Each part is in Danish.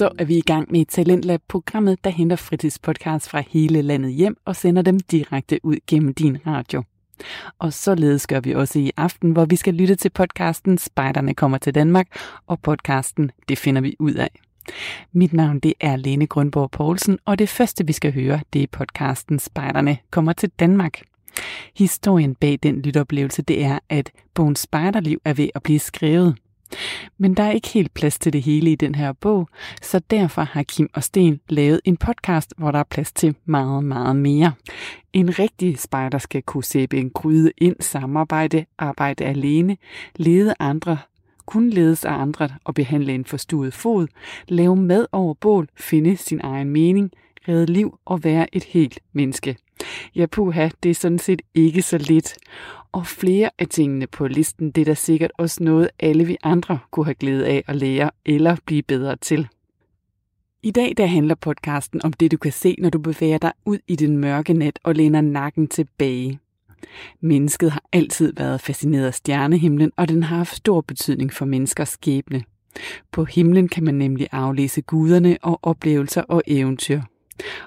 så er vi i gang med Talentlab-programmet, der henter fritidspodcasts fra hele landet hjem og sender dem direkte ud gennem din radio. Og således gør vi også i aften, hvor vi skal lytte til podcasten Spejderne kommer til Danmark, og podcasten Det finder vi ud af. Mit navn det er Lene Grundborg Poulsen, og det første vi skal høre, det er podcasten Spejderne kommer til Danmark. Historien bag den lytoplevelse, det er, at bogen Spejderliv er ved at blive skrevet. Men der er ikke helt plads til det hele i den her bog, så derfor har Kim og Sten lavet en podcast, hvor der er plads til meget, meget mere. En rigtig spejder skal kunne sæbe en gryde ind, samarbejde, arbejde alene, lede andre, kun ledes af andre og behandle en forstuet fod, lave mad over bål, finde sin egen mening, redde liv og være et helt menneske. Ja, puha, det er sådan set ikke så lidt. Og flere af tingene på listen, det er da sikkert også noget, alle vi andre kunne have glæde af at lære eller blive bedre til. I dag der handler podcasten om det, du kan se, når du bevæger dig ud i den mørke nat og læner nakken tilbage. Mennesket har altid været fascineret af stjernehimlen, og den har haft stor betydning for menneskers skæbne. På himlen kan man nemlig aflæse guderne og oplevelser og eventyr.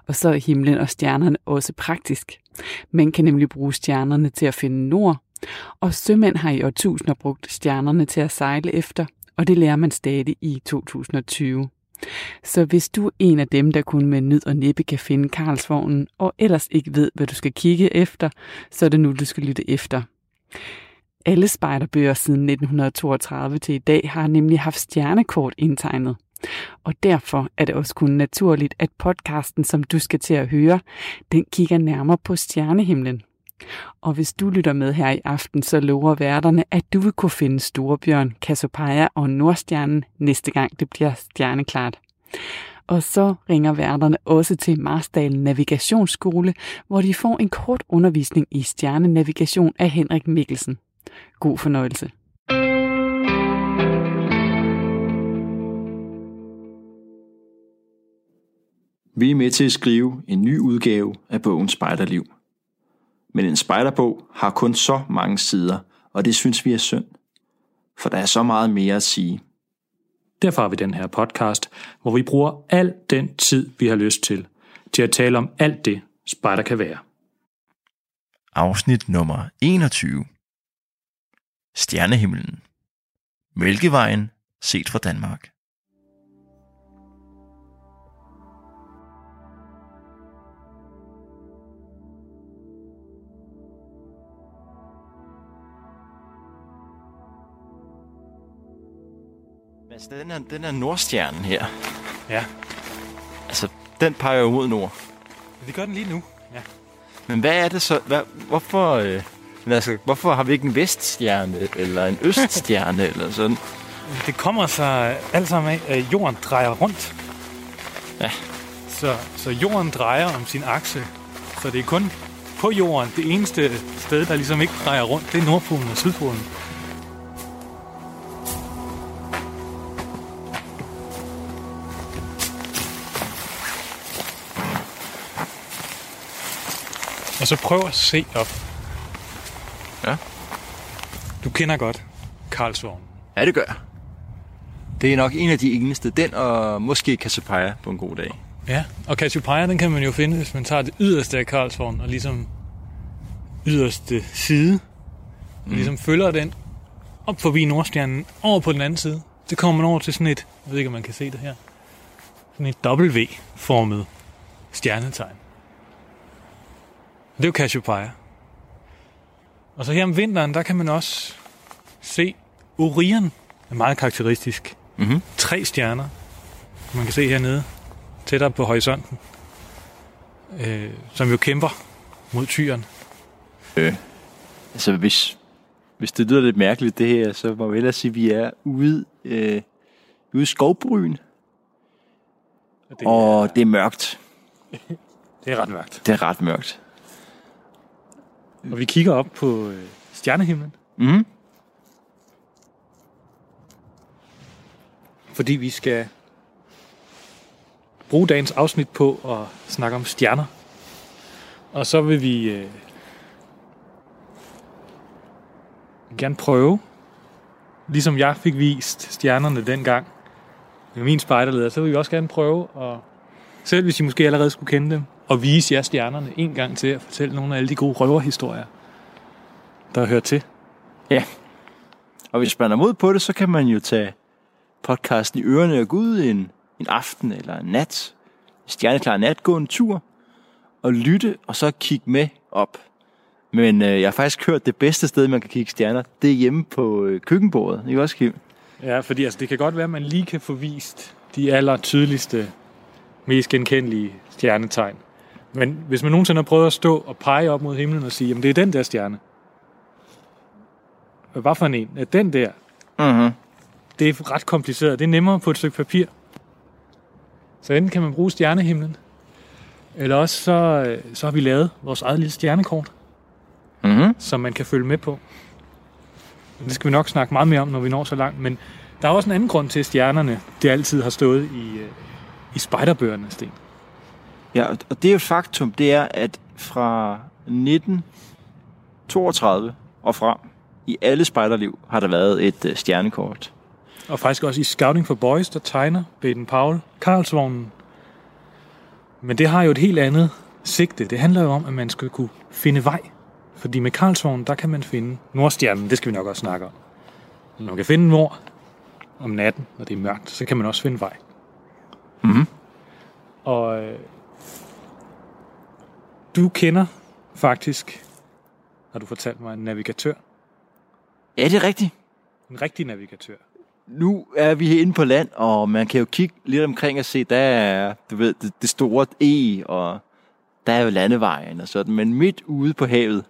Og så er himlen og stjernerne også praktisk. Man kan nemlig bruge stjernerne til at finde nord, og sømænd har i årtusinder brugt stjernerne til at sejle efter, og det lærer man stadig i 2020. Så hvis du er en af dem, der kun med nyd og næppe kan finde Karlsvognen, og ellers ikke ved, hvad du skal kigge efter, så er det nu, du skal lytte efter. Alle spejderbøger siden 1932 til i dag har nemlig haft stjernekort indtegnet. Og derfor er det også kun naturligt, at podcasten, som du skal til at høre, den kigger nærmere på stjernehimlen. Og hvis du lytter med her i aften, så lover værterne, at du vil kunne finde Storebjørn, Cassiopeia og Nordstjernen næste gang det bliver stjerneklart. Og så ringer værterne også til Marsdalen Navigationsskole, hvor de får en kort undervisning i stjernenavigation af Henrik Mikkelsen. God fornøjelse. Vi er med til at skrive en ny udgave af bogen Spejderliv. Men en spejderbog har kun så mange sider, og det synes vi er synd. For der er så meget mere at sige. Derfor har vi den her podcast, hvor vi bruger al den tid, vi har lyst til, til at tale om alt det, spejder kan være. Afsnit nummer 21. Stjernehimlen. Mælkevejen set fra Danmark. Altså, den er, den er nordstjernen her. Ja, Altså, den peger jo mod nord. det gør den lige nu. Ja. Men hvad er det så? Hvad, hvorfor, øh, altså, hvorfor har vi ikke en veststjerne, eller en øststjerne, eller sådan? Det kommer sig alt sammen af, at jorden drejer rundt. Ja. Så, så jorden drejer om sin akse. Så det er kun på jorden, det eneste sted, der ligesom ikke drejer rundt, det er Nordpolen og Sydpolen. Og så prøv at se op. Ja. Du kender godt Karlsvognen. Ja, det gør jeg. Det er nok en af de eneste. Den og måske Cassiopeia på en god dag. Ja, og Cassiopeia, den kan man jo finde, hvis man tager det yderste af Karlsvogn og ligesom yderste side, mm. ligesom følger den op forbi Nordstjernen, over på den anden side. Så kommer man over til sådan et, jeg ved ikke, om man kan se det her, sådan et W-formet stjernetegn. Det er jo Cassiopeia. Og så her om vinteren, der kan man også se Orion, er meget karakteristisk. Mhm. Tre stjerner, man kan se hernede, tættere på horisonten, øh, som jo kæmper mod tyren. Altså, hvis, hvis det lyder lidt mærkeligt, det her, så må vi ellers sige, at vi er ude, øh, ude i skovbryn, Og det, og det er mørkt. det er ret mørkt. Det er ret mørkt. Og vi kigger op på øh, stjernehimlen, Mm. fordi vi skal bruge dagens afsnit på at snakke om stjerner. Og så vil vi øh, gerne prøve, ligesom jeg fik vist stjernerne dengang, med min spejderleder, så vil vi også gerne prøve at, selv hvis I måske allerede skulle kende dem, og vise jer stjernerne en gang til at fortælle nogle af alle de gode røverhistorier, der hører til. Ja. Og hvis man er mod på det, så kan man jo tage podcasten i ørerne og gå ud en, en aften eller en nat, stjerneklar nat, gå en tur og lytte, og så kigge med op. Men øh, jeg har faktisk hørt, det bedste sted, man kan kigge stjerner, det er hjemme på øh, køkkenbordet. Ikke også, Kim? Ja, fordi altså, det kan godt være, at man lige kan få vist de aller tydeligste, mest genkendelige stjernetegn. Men hvis man nogensinde har prøvet at stå og pege op mod himlen og sige, jamen det er den der stjerne. Hvad for en? Er den der? Mm-hmm. Det er ret kompliceret. Det er nemmere på et stykke papir. Så enten kan man bruge stjernehimlen, eller også så, øh, så har vi lavet vores eget lille stjernekort, Mm-hmm. som man kan følge med på. Det skal vi nok snakke meget mere om, når vi når så langt. Men der er også en anden grund til, at stjernerne det altid har stået i, øh, i spejderbøgerne, Sten. Ja, og- det er jo et faktum, det er, at fra 1932 og frem, i alle spejderliv, har der været et øh, stjernekort. Og faktisk også i Scouting for Boys, der tegner Baden Paul Karlsvognen. Men det har jo et helt andet sigte. Det handler jo om, at man skal kunne finde vej. Fordi med Karlsvognen, der kan man finde Nordstjernen. Det skal vi nok også snakke om. Når man kan finde nord om natten, når det er mørkt, så kan man også finde vej. Mhm. Og øh, du kender faktisk, har du fortalt mig, en navigatør. Ja, det er rigtigt. En rigtig navigatør. Nu er vi inde på land, og man kan jo kigge lidt omkring og se, der er, du ved, det, det store E, og der er jo landevejen og sådan. Men midt ude på havet,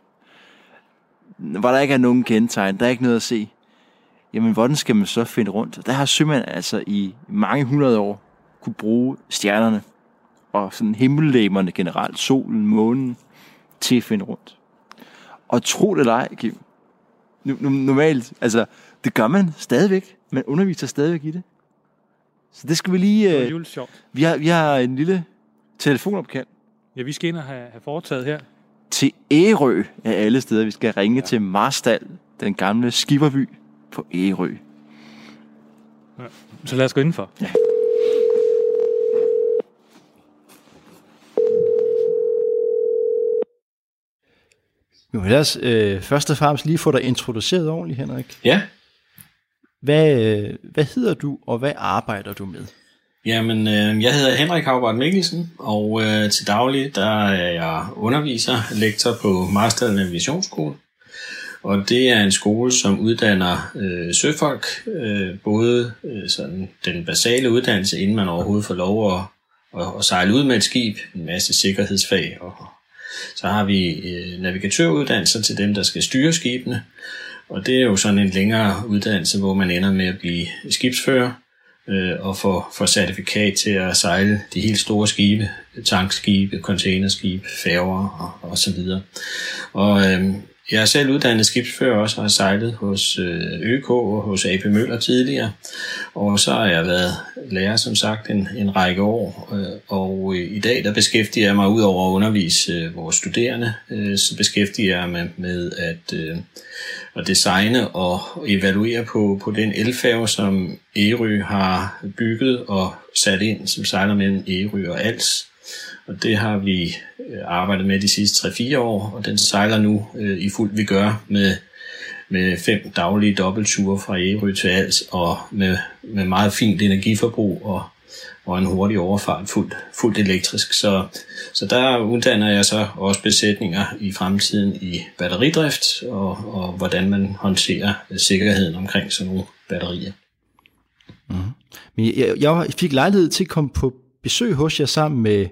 hvor der ikke er nogen kendetegn, der er ikke noget at se, jamen hvordan skal man så finde rundt? Der har sømænd altså i mange hundrede år kunne bruge stjernerne og sådan himmellægmerne generelt, solen, månen, til at finde rundt. Og tro det eller ej, Kim, normalt, altså, det gør man stadigvæk. Man underviser stadigvæk i det. Så det skal vi lige... Det var Øh, jules sjovt. vi, har, vi har en lille telefonopkald Ja, vi skal ind og have, have foretaget her. til Ærø af alle steder. Vi skal ringe ja. til Marstal, den gamle skiverby på Ærø. Så lad os gå indenfor. Ja. Jo, lad os øh, først og fremmest lige få dig introduceret ordentligt, Henrik. Ja, Hvad, øh, hvad hedder du, og hvad arbejder du med? jamen øh, jeg hedder Henrik Havbart Mikkelsen, og øh, til daglig der er jeg underviser, lektor på Marstal Navigationsskole. Og det er en skole, som uddanner øh, søfolk, øh, både øh, sådan den basale uddannelse, inden man overhovedet får lov at, at, at sejle ud med et skib, en masse sikkerhedsfag, og så har vi øh, navigatøruddannelser til dem, der skal styre skibene, og det er jo sådan en længere uddannelse, hvor man ender med at blive skibsfører øh, og få, få certifikat til at sejle de helt store skibe, tankskibe, containerskibe, færger og, og så videre. Og øh, jeg er selv uddannet skibsfører også og har sejlet hos øh, ØK og hos AP Møller tidligere. Og så har jeg været lærer, som sagt, en, en række år. Øh, og øh, i dag der beskæftiger jeg mig ud over at undervise vores studerende, så beskæftiger jeg mig med at, at designe og evaluere på, på den elfærge, som Ærø har bygget og sat ind, som sejler mellem Ærø og Als. Og det har vi øh, arbejdet med de sidste 3-4 år, og den sejler nu øh, i fuld vi gør med, med fem daglige dobbeltture fra Ærø til Als, og med, med meget fint energiforbrug og, og en hurtig overfart fuldt, fuldt elektrisk. Så, så der uddanner jeg så også besætninger i fremtiden i batteridrift, og, og hvordan man håndterer øh, sikkerheden omkring sådan nogle batterier. Mm-hmm. Men jeg, jeg fik lejlighed til at komme på besøg hos jer sammen med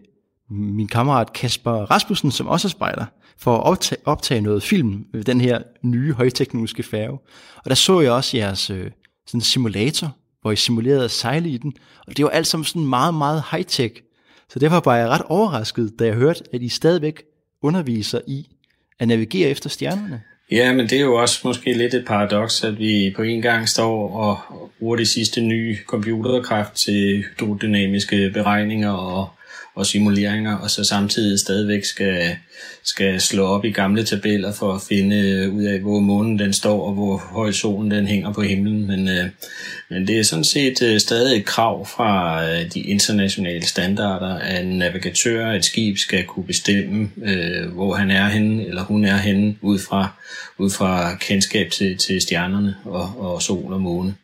min kammerat Kasper Rasmussen, som også er spejder, for at optage, optage noget film ved den her nye højteknologiske færge. Og der så jeg også jeres øh, sådan simulator, hvor I simulerede at sejle i den. Og det var alt sammen sådan meget, meget high-tech. Så derfor var jeg ret overrasket, da jeg hørte, at I stadigvæk underviser i at navigere efter stjernerne. Ja, men det er jo også måske lidt et paradoks, at vi på en gang står og og bruger det sidste nye computerkraft til hydrodynamiske beregninger og, og simuleringer, og så samtidig stadigvæk skal, skal slå op i gamle tabeller for at finde øh, ud af, hvor månen den står, og hvor høj solen den hænger på himlen. Men, øh, men det er sådan set øh, stadig et krav fra øh, de internationale standarder, at en navigatør af et skib skal kunne bestemme, øh, hvor han er henne, eller hun er henne, ud fra, ud fra kendskab til, til stjernerne og, og sol og måne.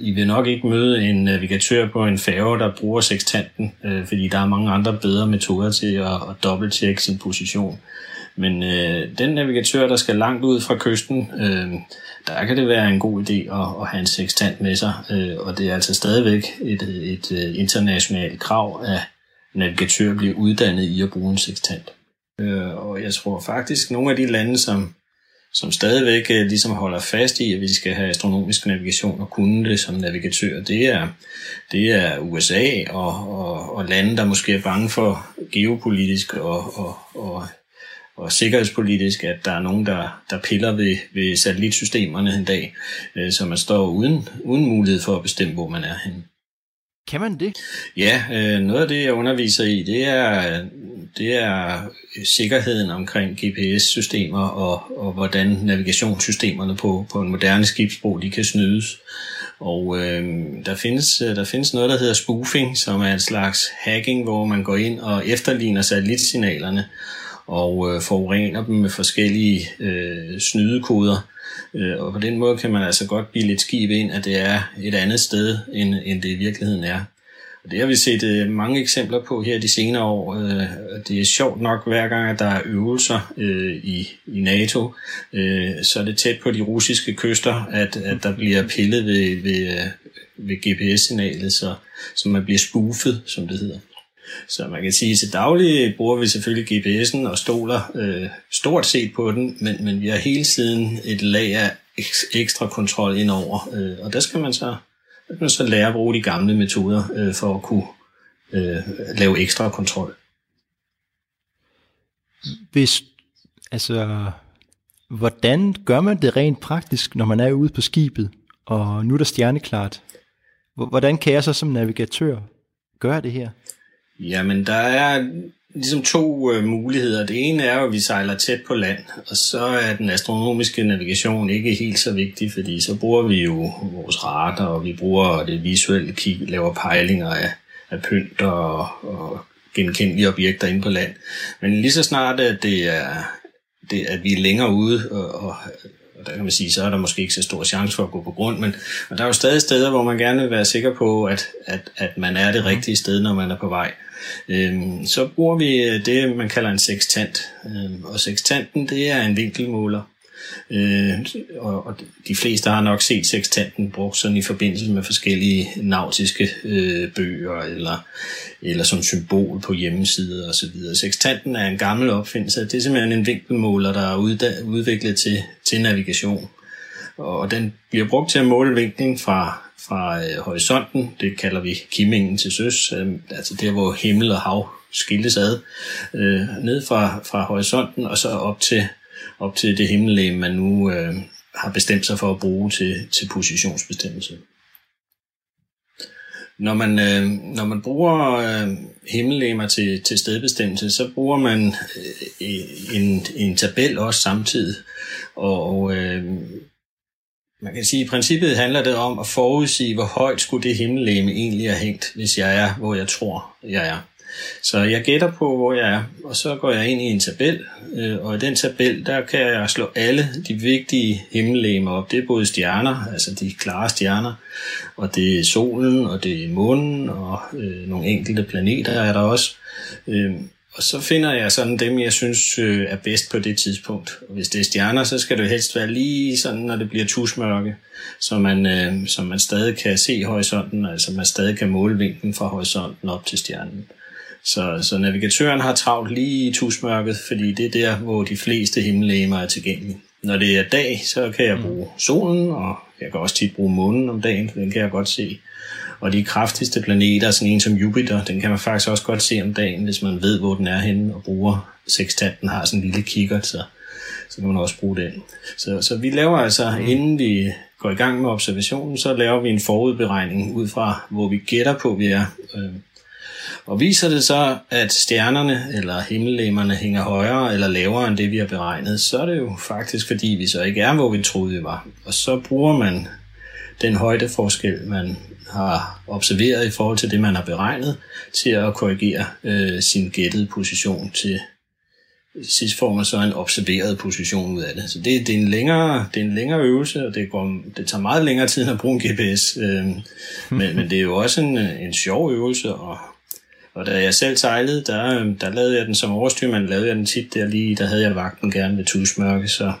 I vil nok ikke møde en øh, navigatør på en færge, der bruger sextanten, øh, fordi der er mange andre bedre metoder til at, at dobbelttjekke sin position. Men øh, den navigatør, der skal langt ud fra kysten, øh, der kan det være en god idé at, at have en sextant med sig. Øh, og det er altså stadigvæk et, et, et internationalt krav, at navigatør bliver uddannet i at bruge en sextant. Øh, og jeg tror faktisk, at nogle af de lande, som som stadigvæk øh, ligesom holder fast i, at vi skal have astronomisk navigation og kunne det som navigatør, det er, det er USA og, og, og lande, der måske er bange for geopolitisk og, og, og, og sikkerhedspolitisk, at der er nogen, der, der piller ved, ved satellitsystemerne en dag, øh, så man står uden, uden mulighed for at bestemme, hvor man er henne. Kan man det? Ja, øh, noget af det, jeg underviser i, det er, det er sikkerheden omkring GPS-systemer og, og hvordan navigationssystemerne på, på en moderne skibsbro, de kan snydes. Og øh, der, findes, øh, der findes noget, der hedder spoofing, som er en slags hacking, hvor man går ind og efterligner satellitsignalerne og øh, forurener dem med forskellige øh, snydekoder. Øh, og på den måde kan man altså godt blive lidt skib ind, at det er et andet sted, end, end det i virkeligheden er. Og det har vi set øh, mange eksempler på her de senere år. Øh, det er sjovt nok, hver gang at der er øvelser øh, i, i NATO, øh, så er det tæt på de russiske kyster, at, at der bliver pillet ved, ved, øh, ved GPS-signalet, så, så man bliver spoofet, som det hedder. Så man kan sige, at til daglig bruger vi selvfølgelig GPS'en og stoler øh, stort set på den, men, men vi har hele tiden et lag af ekstra kontrol indover, øh, og der skal man så, man så lære at bruge de gamle metoder øh, for at kunne øh, lave ekstra kontrol. Hvis, altså, hvordan gør man det rent praktisk, når man er ude på skibet, og nu er der stjerneklart? Hvordan kan jeg så som navigatør gøre det her? Jamen, der er ligesom to øh, muligheder. Det ene er, at vi sejler tæt på land, og så er den astronomiske navigation ikke helt så vigtig, fordi så bruger vi jo vores radar, og vi bruger det visuelle kig, laver pejlinger af, af pynt og, og genkendelige objekter inde på land. Men lige så snart, at, det er, det, at vi er længere ude, og, og og der kan man sige, så er der måske ikke så stor chance for at gå på grund, men og der er jo stadig steder, hvor man gerne vil være sikker på, at, at, at man er det rigtige sted, når man er på vej. Øhm, så bruger vi øh, det, man kalder en sextant. Øhm, og sextanten, det er en vinkelmåler. Øh, og, og de fleste har nok set sextanten brugt sådan i forbindelse med forskellige nautiske øh, bøger eller, eller som symbol på hjemmesider osv. Sextanten er en gammel opfindelse. Det er simpelthen en vinkelmåler, der er udviklet til, til navigation. Og den bliver brugt til at måle vinklen fra fra øh, horisonten, det kalder vi kimmingen til søs, øh, altså der hvor himmel og hav skilles ad, øh, ned fra, fra horisonten og så op til, op til det himmellæge, man nu øh, har bestemt sig for at bruge til, til positionsbestemmelse. Når man, øh, når man bruger øh, himmellegemer til, til stedbestemmelse, så bruger man øh, en, en tabel også samtidig. Og øh, man kan sige, at i princippet handler det om at forudsige, hvor højt skulle det himmellegeme egentlig have hængt, hvis jeg er, hvor jeg tror, jeg er. Så jeg gætter på, hvor jeg er, og så går jeg ind i en tabel, øh, og i den tabel, der kan jeg slå alle de vigtige himmellegemer op. Det er både stjerner, altså de klare stjerner, og det er solen, og det er månen, og øh, nogle enkelte planeter er der også. Øh, og så finder jeg sådan dem, jeg synes øh, er bedst på det tidspunkt. Og hvis det er stjerner, så skal det helst være lige sådan, når det bliver tusmørke, så man, øh, så man stadig kan se horisonten, altså man stadig kan måle vinklen fra horisonten op til stjernen. Så, så navigatøren har travlt lige i tusmørket, fordi det er der, hvor de fleste himmellegemer er tilgængelige. Når det er dag, så kan jeg bruge solen, og jeg kan også tit bruge månen om dagen, for den kan jeg godt se. Og de kraftigste planeter, sådan en som Jupiter, den kan man faktisk også godt se om dagen, hvis man ved, hvor den er henne, og bruger sextanten, har sådan en lille kikkert, så, så kan man også bruge den. Så, så vi laver altså, mm. inden vi går i gang med observationen, så laver vi en forudberegning ud fra, hvor vi gætter på, vi er. Øh, Og viser det så, at stjernerne eller himmellegemerne hænger højere eller lavere end det, vi har beregnet, så er det jo faktisk, fordi vi så ikke er, hvor vi troede, vi var. Og så bruger man den højdeforskel, man har observeret i forhold til det, man har beregnet, til at korrigere øh, sin gættede position til sidst får man så en observeret position ud af det. Så det, det, er, en længere, det er en længere øvelse, og det, går, det tager meget længere tid end at bruge en GPS. Øh, men, men det er jo også en, øh, en sjov øvelse, og, og da jeg selv sejlede, der, øh, der lavede jeg den som overstyrmand, lavede jeg den tit der lige, der havde jeg vagten gerne ved tusmørke, så,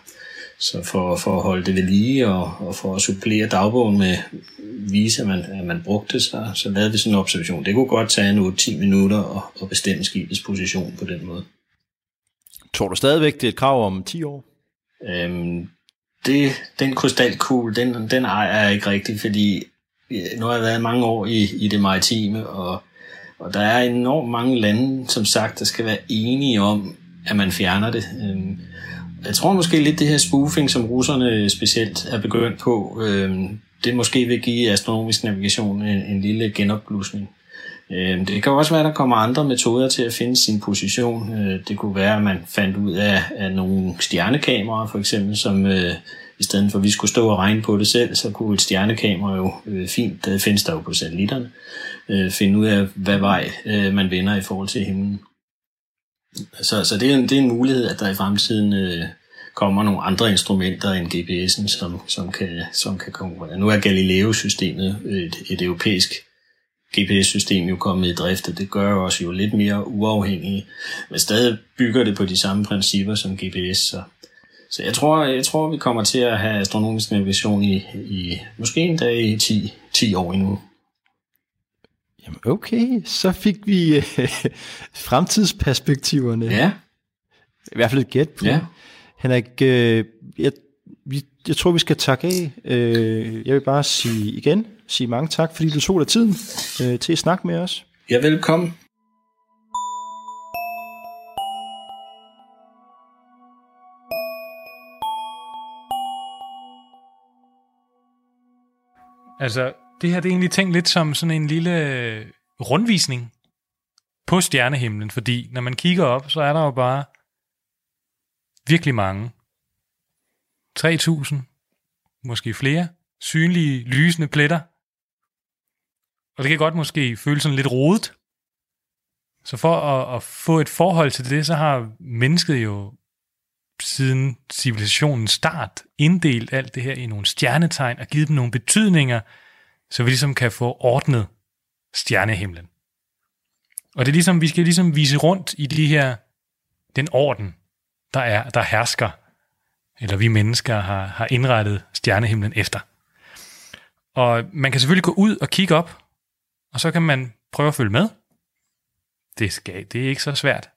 så for, for at holde det ved lige, og, og for at supplere dagbogen med vise, at man, at man brugte så, så lavede vi sådan en observation. Det kunne godt tage en 8-10 minutter at, at bestemme skibets position på den måde. Tror du stadigvæk, det er et krav om 10 år? Øhm, det, den krystalkugle, den, den ejer jeg ikke rigtigt, fordi nu har jeg været mange år i, i det maritime, og, og der er enormt mange lande, som sagt, der skal være enige om, at man fjerner det. Øhm, jeg tror måske lidt det her spoofing, som russerne specielt er begyndt på, øh, det måske vil give astronomisk navigation en, en lille genopblusning. Øh, det kan også være, at der kommer andre metoder til at finde sin position. Øh, det kunne være, at man fandt ud af, af nogle stjernekameraer, for eksempel, som øh, i stedet for at vi skulle stå og regne på det selv, så kunne et stjernekamera jo øh, fint, det findes der jo på satellitterne, øh, finde ud af, hvad vej øh, man vender i forhold til himlen. Så, så det, er en, det er en mulighed, at der i fremtiden øh, kommer nogle andre instrumenter end GPS'en, som, som, kan, som kan konkurrere. Nu er Galileo-systemet øh, et, et europæisk GPS-system jo kommet i drift, og det gør os jo lidt mere uafhængige, men stadig bygger det på de samme principper som GPS. Så, så jeg, tror, jeg tror, vi kommer til at have astronomisk navigation i, i måske en dag i 10, 10 år endnu. Jamen okay, så fik vi øh, fremtidsperspektiverne. Ja. I hvert fald et gæt på. Ja. Henrik, øh, jeg, vi, jeg tror, vi skal takke af. Øh, jeg vil bare sige igen, sige mange tak, fordi du tog dig tiden øh, til at snakke med os. Ja, velkommen. Altså, det her det er egentlig tænkt lidt som sådan en lille øh, rundvisning på stjernehimlen, fordi når man kigger op, så er der jo bare virkelig mange. 3.000, måske flere, synlige, lysende pletter og det kan godt måske føles sådan lidt rodet. Så for at, at få et forhold til det, så har mennesket jo siden civilisationens start inddelt alt det her i nogle stjernetegn og givet dem nogle betydninger, så vi ligesom kan få ordnet stjernehimlen. Og det er ligesom, vi skal ligesom vise rundt i de her, den orden, der er, der hersker, eller vi mennesker har, har indrettet stjernehimlen efter. Og man kan selvfølgelig gå ud og kigge op og så kan man prøve at følge med. Det, skal, det er ikke så svært.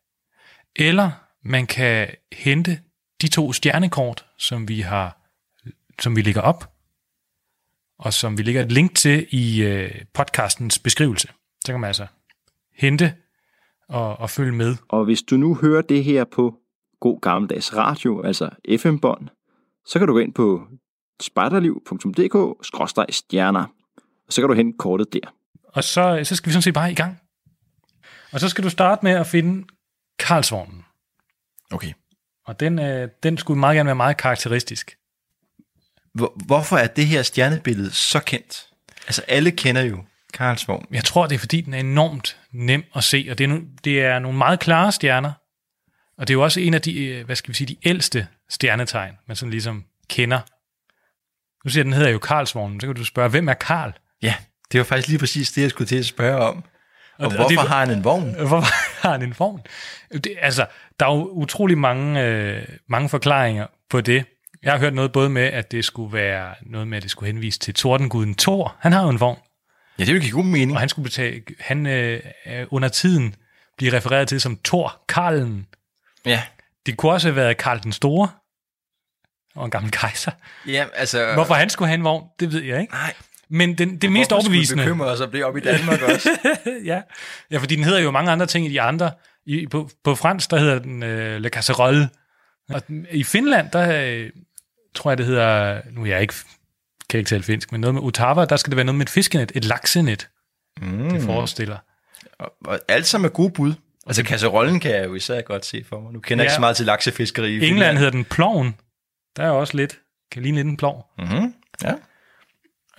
Eller man kan hente de to stjernekort, som vi har, som vi lægger op, og som vi lægger et link til i øh, podcastens beskrivelse. Så kan man altså hente og, og følge med. Og hvis du nu hører det her på god gammeldags radio, altså FM-bånd, så kan du gå ind på spejderliv.dk-stjerner, og så kan du hente kortet der. Og så, så skal vi sådan set bare i gang. Og så skal du starte med at finde Karlsvognen. Okay. Og den, øh, den skulle meget gerne være meget karakteristisk. Hvor, hvorfor er det her stjernebillede så kendt? Altså alle kender jo Karlsvogn. Jeg tror, det er fordi, den er enormt nem at se, og det er, det er nogle meget klare stjerner. Og det er jo også en af de, øh, hvad skal vi sige, de ældste stjernetegn, man sådan ligesom kender. Nu siger den hedder jo Karlsvognen, så kan du spørge, hvem er Karl? Ja, det var faktisk lige præcis det, jeg skulle til at spørge om. Og, og hvorfor det, har han en vogn? Hvorfor har han en vogn? Det, altså, der er jo utrolig mange, øh, mange forklaringer på det. Jeg har hørt noget både med, at det skulle være noget med, at det skulle henvise til tordenguden Thor. Han har jo en vogn. Ja, det vil give god mening. Og han skulle betale, han øh, under tiden blive refereret til som Thor Karlen. Ja. Det kunne også have været Karl den Store, og en gammel kejser. Ja, altså... Hvorfor han skulle have en vogn, det ved jeg ikke. Nej, men den, det mest overbevisende... Hvorfor skulle os om det op i Danmark også? ja. ja, fordi den hedder jo mange andre ting i de andre. I, på, på fransk, der hedder den øh, Le Casserole. Og i Finland, der øh, tror jeg, det hedder... Nu er jeg ikke, kan jeg ikke tale finsk, men noget med Otava, der skal det være noget med et fiskenet, et laksenet. Mm. Det forestiller. Og, og alt sammen er gode bud. Altså kasserollen kan jeg jo især godt se for mig. Nu kender jeg Ja. ikke så meget til laksefiskeri. I England hedder den ploven. Der er også lidt, kan ligne lidt en plov. Mm-hmm. Ja.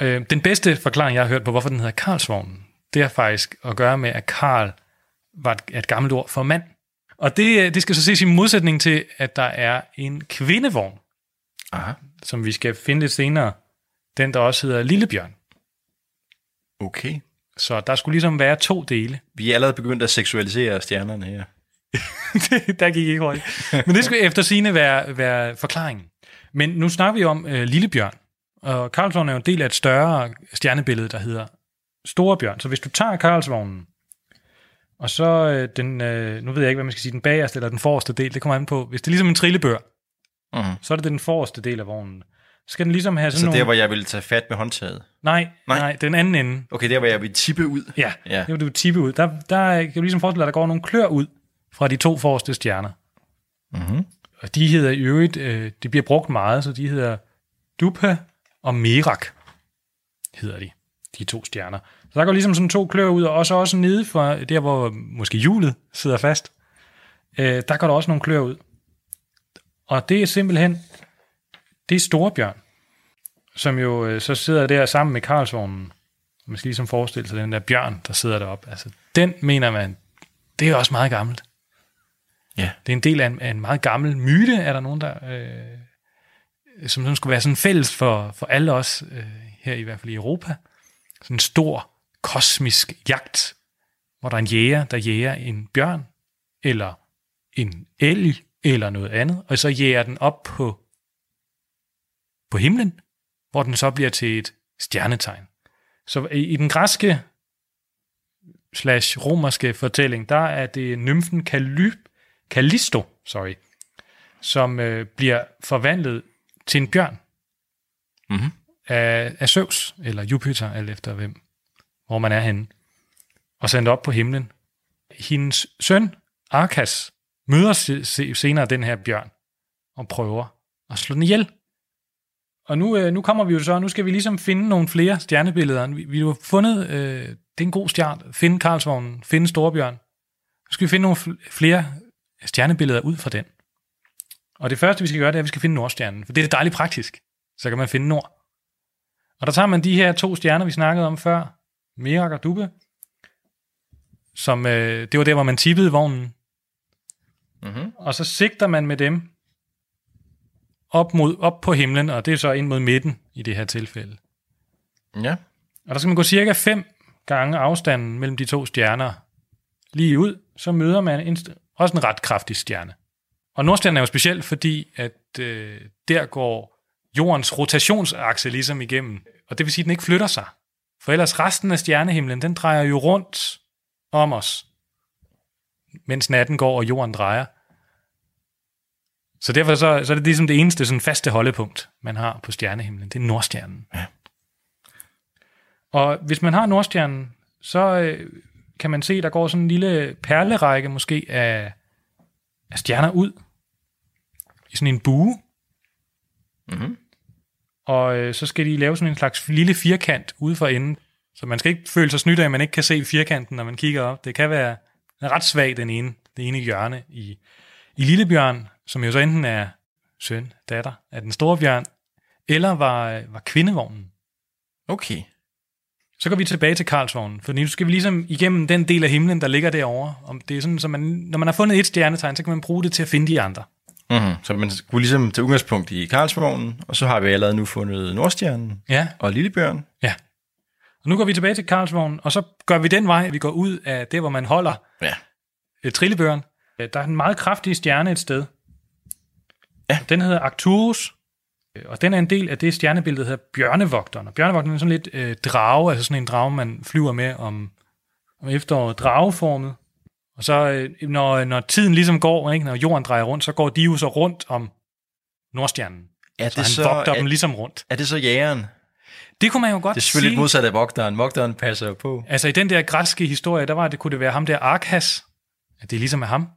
Øh, den bedste forklaring, jeg har hørt på, hvorfor den hedder Karlsvognen, det er faktisk at gøre med, at Karl var et, et gammelt ord for mand. Og det, øh, det skal så ses i modsætning til, at der er en kvindevogn, Aha. som vi skal finde lidt senere. Den, der også hedder Lillebjørn. Okay. Så der skulle ligesom være to dele. Vi er allerede begyndt at seksualisere stjernerne her. der gik ikke hurtigt. Men det skulle efter sine være, være forklaringen. Men nu snakker vi om øh, Lillebjørn. Og Karlsvognen er jo en del af et større stjernebillede, der hedder Storebjørn. Så hvis du tager Karlsvognen, og så øh, den, øh, nu ved jeg ikke, hvad man skal sige, den bagerste eller den forreste del, det kommer an på. Hvis det er ligesom en trillebør, Mm-hmm. så er det den forreste del af vognen. Så skal den ligesom have sådan Så nogle... der, hvor jeg ville tage fat med håndtaget. Nej, Nej. nej, den anden ende. Okay, der, hvor jeg ville tippe ud. Ja, Ja. det vil du tippe ud. Der, der kan du ligesom forestille dig, at der går nogle klør ud fra de to forreste stjerner. Mm-hmm. Og de hedder i øvrigt, øh, de bliver brugt meget, så de hedder Dupa og Merak, hedder de, de to stjerner. Så der går ligesom sådan to klør ud, og også, også nede for der, hvor måske hjulet sidder fast, øh, der går der også nogle klør ud. Og det er simpelthen, det er Storebjørn, som jo øh, så sidder der sammen med Karlsvognen. Man skal ligesom forestille sig den der bjørn, der sidder deroppe. Altså, den mener man, det er også meget gammelt. Ja. Det er en del af en, af en meget gammel myte, er der nogen, der... Øh, som sådan skulle være sådan fælles for, for alle os, øh, her i hvert fald i Europa. Sådan en stor kosmisk jagt, hvor der er en jæger, der jæger en bjørn, eller en elg, eller noget andet, og så jæger den op på, på himlen, hvor den så bliver til et stjernetegn. Så i, i den græske slash romerske fortælling, der er det nymfen Kalyp, Callisto, sorry, som øh, bliver forvandlet til en bjørn Mhm. af, af Zeus, eller Jupiter, alt efter hvem, hvor man er henne, og sendt op på himlen. Hendes søn, Arkas, møder se- se- senere den her bjørn, og prøver at slå den ihjel. Og nu, øh, nu kommer vi jo så, nu skal vi ligesom finde nogle flere stjernebilleder. Vi, vi har fundet, øh, det er en god start, finde Karlsvognen, finde Storebjørn. Nu skal vi finde nogle flere stjernebilleder ud fra den. Og det første, vi skal gøre, det er, at vi skal finde Nordstjernen, for det er dejligt praktisk. Så kan man finde Nord. Og der tager man de her to stjerner, vi snakkede om før, Merak og Dubbe, som øh, det var der, hvor man tippede vognen. Mm-hmm. Og så sigter man med dem op, mod, op på himlen, og det er så ind mod midten i det her tilfælde. Ja. Og der skal man gå cirka fem gange afstanden mellem de to stjerner lige ud, så møder man en, også en ret kraftig stjerne. Og Nordstjernen er jo speciel, fordi at øh, der går jordens rotationsakse ligesom igennem. Og det vil sige, at den ikke flytter sig. For ellers resten af stjernehimlen, den drejer jo rundt om os, mens natten går, og jorden drejer. Så derfor så, så er det ligesom det eneste sådan faste holdepunkt, man har på stjernehimlen. Det er Nordstjernen. Ja. Og hvis man har Nordstjernen, så øh, kan man se, der går sådan en lille perlerække måske af, af stjerner ud i sådan en bue. Mhm. Og øh, så skal de lave sådan en slags lille firkant ude for enden. Så man skal ikke føle sig snydt af, at man ikke kan se firkanten, når man kigger op. Det kan være den er ret svag, den ene, det ene hjørne i, i Lillebjørn, som jo så enten er søn, datter af den store bjørn, eller var, var kvindevognen. Okay. Så går vi tilbage til Karlsvognen, for nu skal vi ligesom igennem den del af himlen, der ligger derovre. Om det er sådan, så man, når man har fundet et stjernetegn, så kan man bruge det til at finde de andre. Mm-hmm. Så man skulle ligesom tage udgangspunkt i Karlsvognen, og så har vi allerede nu fundet Nordstjernen Ja, og Lillebjørn. ja. Og nu går vi tilbage til Karlsvognen, og så gør vi den vej, vi går ud af det, hvor man holder Ja. øh, trillebøren. Øh, Der er en meget kraftig stjerne et sted. Ja. Den hedder Arcturus, øh, og den er en del af det stjernebillede, der hedder Bjørnevogteren. Og Bjørnevogteren er sådan lidt øh, drage, altså sådan en drage, man flyver med om, om efteråret, drageformet. Og så øh, når, når tiden ligesom går, ikke, når jorden drejer rundt, så går de jo så rundt om Nordstjernen. Er Så han vogter dem ligesom rundt. er det så jægeren? Det kunne man jo godt Det er selvfølgelig sige. lidt modsat af vogteren. Vogteren passer jo på. Altså i den der græske historie, der var det, kunne det være ham der Arkas, at det ligesom er ham.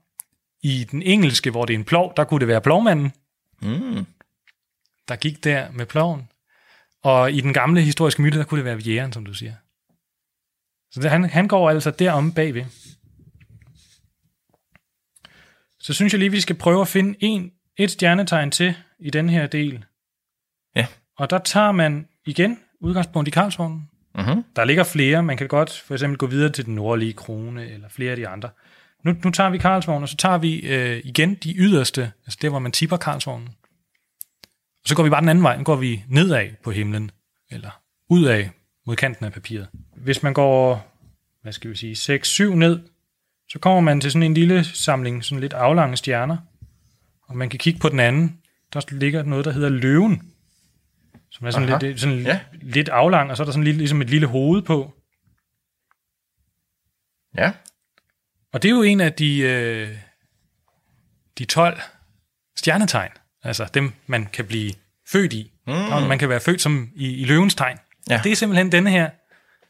I den engelske, hvor det er en plov, der kunne det være plovmanden, Mm. der gik der med ploven. Og i den gamle historiske myte, der kunne det være jægeren, som du siger. Så det, han, han går altså derom bagved. Så synes jeg lige, vi skal prøve at finde en, et stjernetegn til i den her del. Ja. Og der tager man igen udgangspunkt i Karlsvognen. Mhm. Der ligger flere. Man kan godt for eksempel gå videre til den nordlige krone, eller flere af de andre. Nu, nu tager vi Karlsvognen, og så tager vi øh, igen de yderste, altså der, hvor man tipper Karlsvognen. Og så går vi bare den anden vej. Nu går vi nedad på himlen, eller udad mod kanten af papiret. Hvis man går, hvad skal vi sige, 6-7 ned, så kommer man til sådan en lille samling, sådan lidt aflange stjerner. Og man kan kigge på den anden. Der ligger noget, der hedder løven. Som er sådan, Aha. lidt, sådan Ja. lidt aflang, og så er der sådan lidt, ligesom et lille hoved på. Ja. Og det er jo en af de, øh, de 12 stjernetegn. Altså dem, man kan blive født i. Mm. Man kan være født som i, i løvens tegn. Ja. Det er simpelthen denne her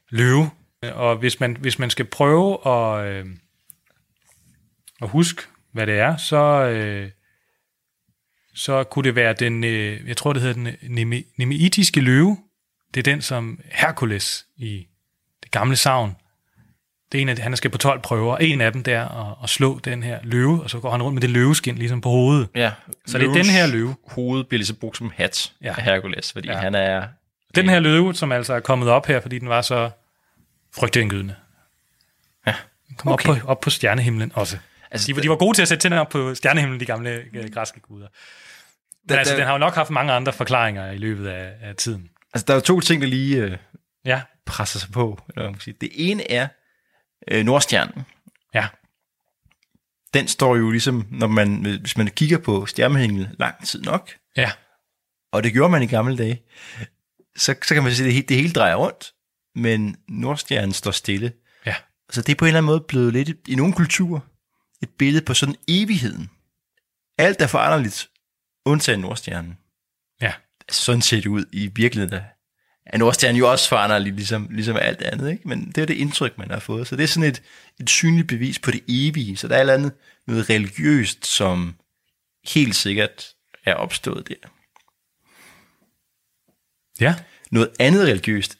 løve. Og hvis man, hvis man skal prøve at, øh, at huske, hvad det er, så, øh, så kunne det være den, øh, jeg tror det hedder den neme- nemeitiske løve. Det er den, som Herkules i det gamle savn det er en af, han skal på 12 prøver. En af dem der at, at slå den her løve, og så går han rundt med det løveskin ligesom på hovedet. ja. Så det er den her løve. Hoved bliver ligesom brugt som hat Ja. af Hercules, fordi Ja. han er... Den her løve, som altså er kommet op her, fordi den var så frygtindgydende. Ja. Den kom okay. op, på, op på stjernehimlen også. Altså, De, var- de var gode til at sætte tænder op på stjernehimlen, de gamle øh, græske guder. Der, altså, den har jo nok haft mange andre forklaringer i løbet af, af tiden. altså, der er jo to ting, der lige øh, Ja, presser sig på. Eller man kan sige. Det ene er øh, Nordstjernen. ja, Den står jo ligesom, når man, hvis man kigger på stjernehimlen lang tid nok, ja, og det gjorde man i gamle dage, så, så kan man sige, at det, hele- det hele drejer rundt, men Nordstjernen står stille. ja. Så det er på en eller anden måde blevet lidt, i nogle kulturer, et billede på sådan evigheden. Alt er foranderligt, undtagen Nordstjernen. Ja, sådan ser det ud i virkeligheden. Er Nordstjernen jo også foranderlig, ligesom, ligesom alt andet, ikke? men det er det indtryk, man har fået. Så det er sådan et, et synligt bevis på det evige. Så der er et eller andet noget religiøst, som helt sikkert er opstået der. ja, noget andet religiøst,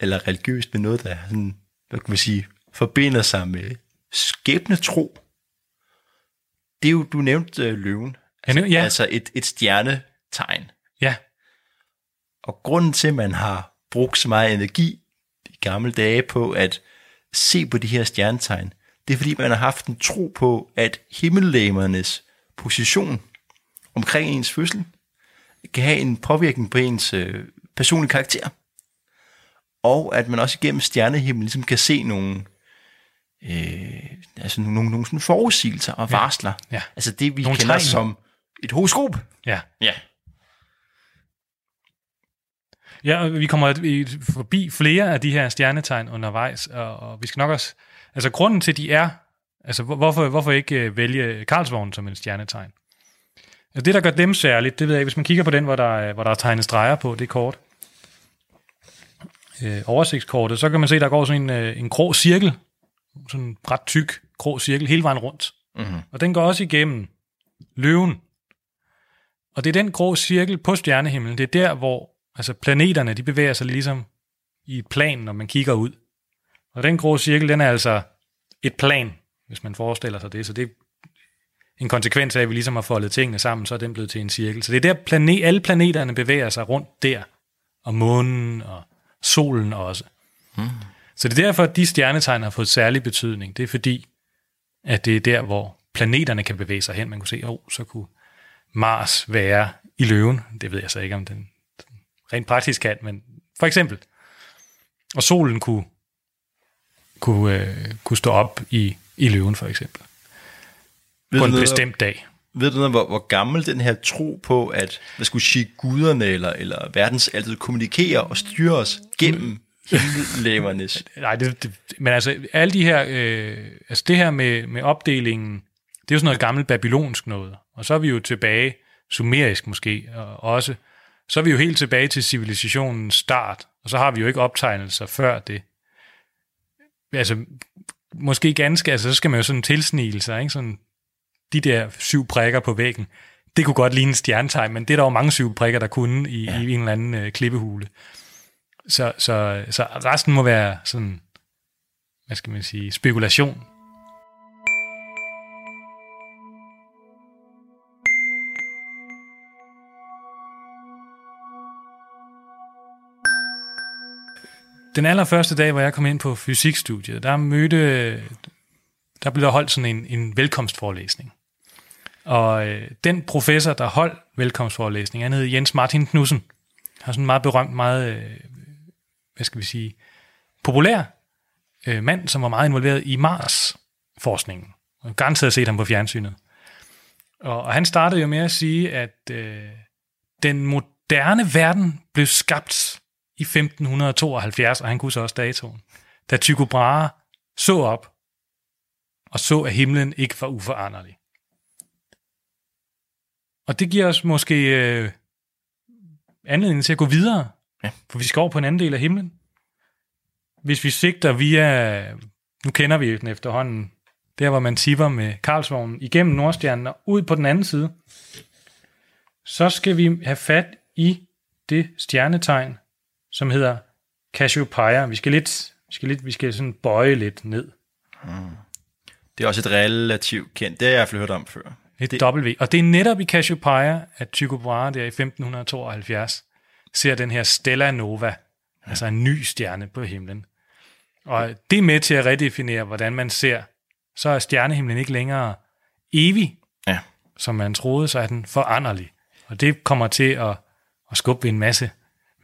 eller religiøst med noget, der sådan, hvad kan man sige, forbinder sig med skæbnetro. Det er jo, du nævnte øh, løven. Ja, nu- ja. Altså et, et stjernetegn. ja, Og grunden til, at man har brugt så meget energi i gamle dage på at se på de her stjernetegn, det er fordi, man har haft en tro på, at himmellegemernes position omkring ens fødsel kan have en påvirkning på ens øh, personlige karakter. Og at man også igennem stjernehimlen ligesom kan se nogle, øh, altså nogle, nogle, sådan forudsigelser og varsler. ja. Altså det, vi Nogle kender tegn. som et horoskop. ja. Ja. Ja, og vi kommer forbi flere af de her stjernetegn undervejs, og, og vi skal nok også... Altså, grunden til, de er... Altså, hvor- hvorfor, hvorfor ikke øh, vælge Karlsvogn som en stjernetegn? Altså, det, der gør dem særligt, det ved jeg ikke, hvis man kigger på den, hvor der, er- hvor der er tegnet streger på, det kort, øh, oversigtskortet, så kan man se, der går sådan en, øh, en grå cirkel, sådan en ret tyk grå cirkel, hele vejen rundt. Mm-hmm. Og den går også igennem løven. Og det er den grå cirkel på stjernehimlen, det er der, hvor altså planeterne, de bevæger sig ligesom i et plan, når man kigger ud. Og den grå cirkel, den er altså et plan, hvis man forestiller sig det. Så det er en konsekvens af, at vi ligesom har foldet tingene sammen, så er den blevet til en cirkel. Så det er der, planet, alle planeterne bevæger sig rundt der. Og månen og solen også. Hmm. Så det er derfor, at de stjernetegn har fået særlig betydning. Det er fordi, at det er der, hvor planeterne kan bevæge sig hen. Man kunne se, åh, oh, så kunne Mars være i løven. Det ved jeg så ikke, om den rent praktisk kan, men for eksempel. Og solen kunne, kunne, øh, kunne stå op i, i løven, for eksempel. Ved På en noget, bestemt dag. Ved du noget, hvor, hvor gammel den her tro på, at hvad skulle sige, guderne eller, eller verdens altid kommunikerer og styrer os gennem himmellevernes? Nej, det, det, men altså, alle de her, øh, altså det her med, med opdelingen, det er jo sådan noget gammelt babylonsk noget. Og så er vi jo tilbage, sumerisk måske, og også, så er vi jo helt tilbage til civilisationens start, og så har vi jo ikke optegnelser før det. Altså, måske ganske, altså så skal man jo sådan tilsnile sig, ikke? Sådan, de der syv prikker på væggen, det kunne godt ligne en stjernetegn, men det er der jo mange syv prikker, der kunne i, ja. i en eller anden øh, klippehule. Så, så, så resten må være sådan hvad skal man sige, spekulation. Den allerførste dag, hvor jeg kom ind på fysikstudiet, der mødte, der blev der holdt sådan en, en velkomstforelæsning. Og øh, den professor, der holdt velkomstforelæsning, han hed Jens Martin Knudsen. Han er sådan en meget berømt, meget, øh, hvad skal vi sige, populær øh, mand, som var meget involveret i Mars-forskningen. Og garanteret set ham på fjernsynet. Og, og han startede jo med at sige, at øh, den moderne verden blev skabt i 1572, og han kunne så også datoen, da Tycho Brahe så op og så, at himlen ikke var uforanderlig. Og det giver os måske øh, anledning til at gå videre, Ja. for vi skal over på en anden del af himlen. Hvis vi sigter via, nu kender vi den efterhånden, der hvor man tipper med Karlsvognen igennem Nordstjernen og ud på den anden side, så skal vi have fat i det stjernetegn, som hedder Cassiopeia. Vi skal lidt, vi skal lidt, vi skal sådan bøje lidt ned. Det er også et relativt kendt. Det har jeg i hvert fald hørt om før. Et det... W. Og det er netop i Cassiopeia, at Tycho Brahe der i 1572 ser den her Stella Nova, ja. altså en ny stjerne på himlen. Og det er med til at redefinere, hvordan man ser, så er stjernehimlen ikke længere evig, Ja. som man troede, så er den foranderlig. Og det kommer til at, at skubbe en masse,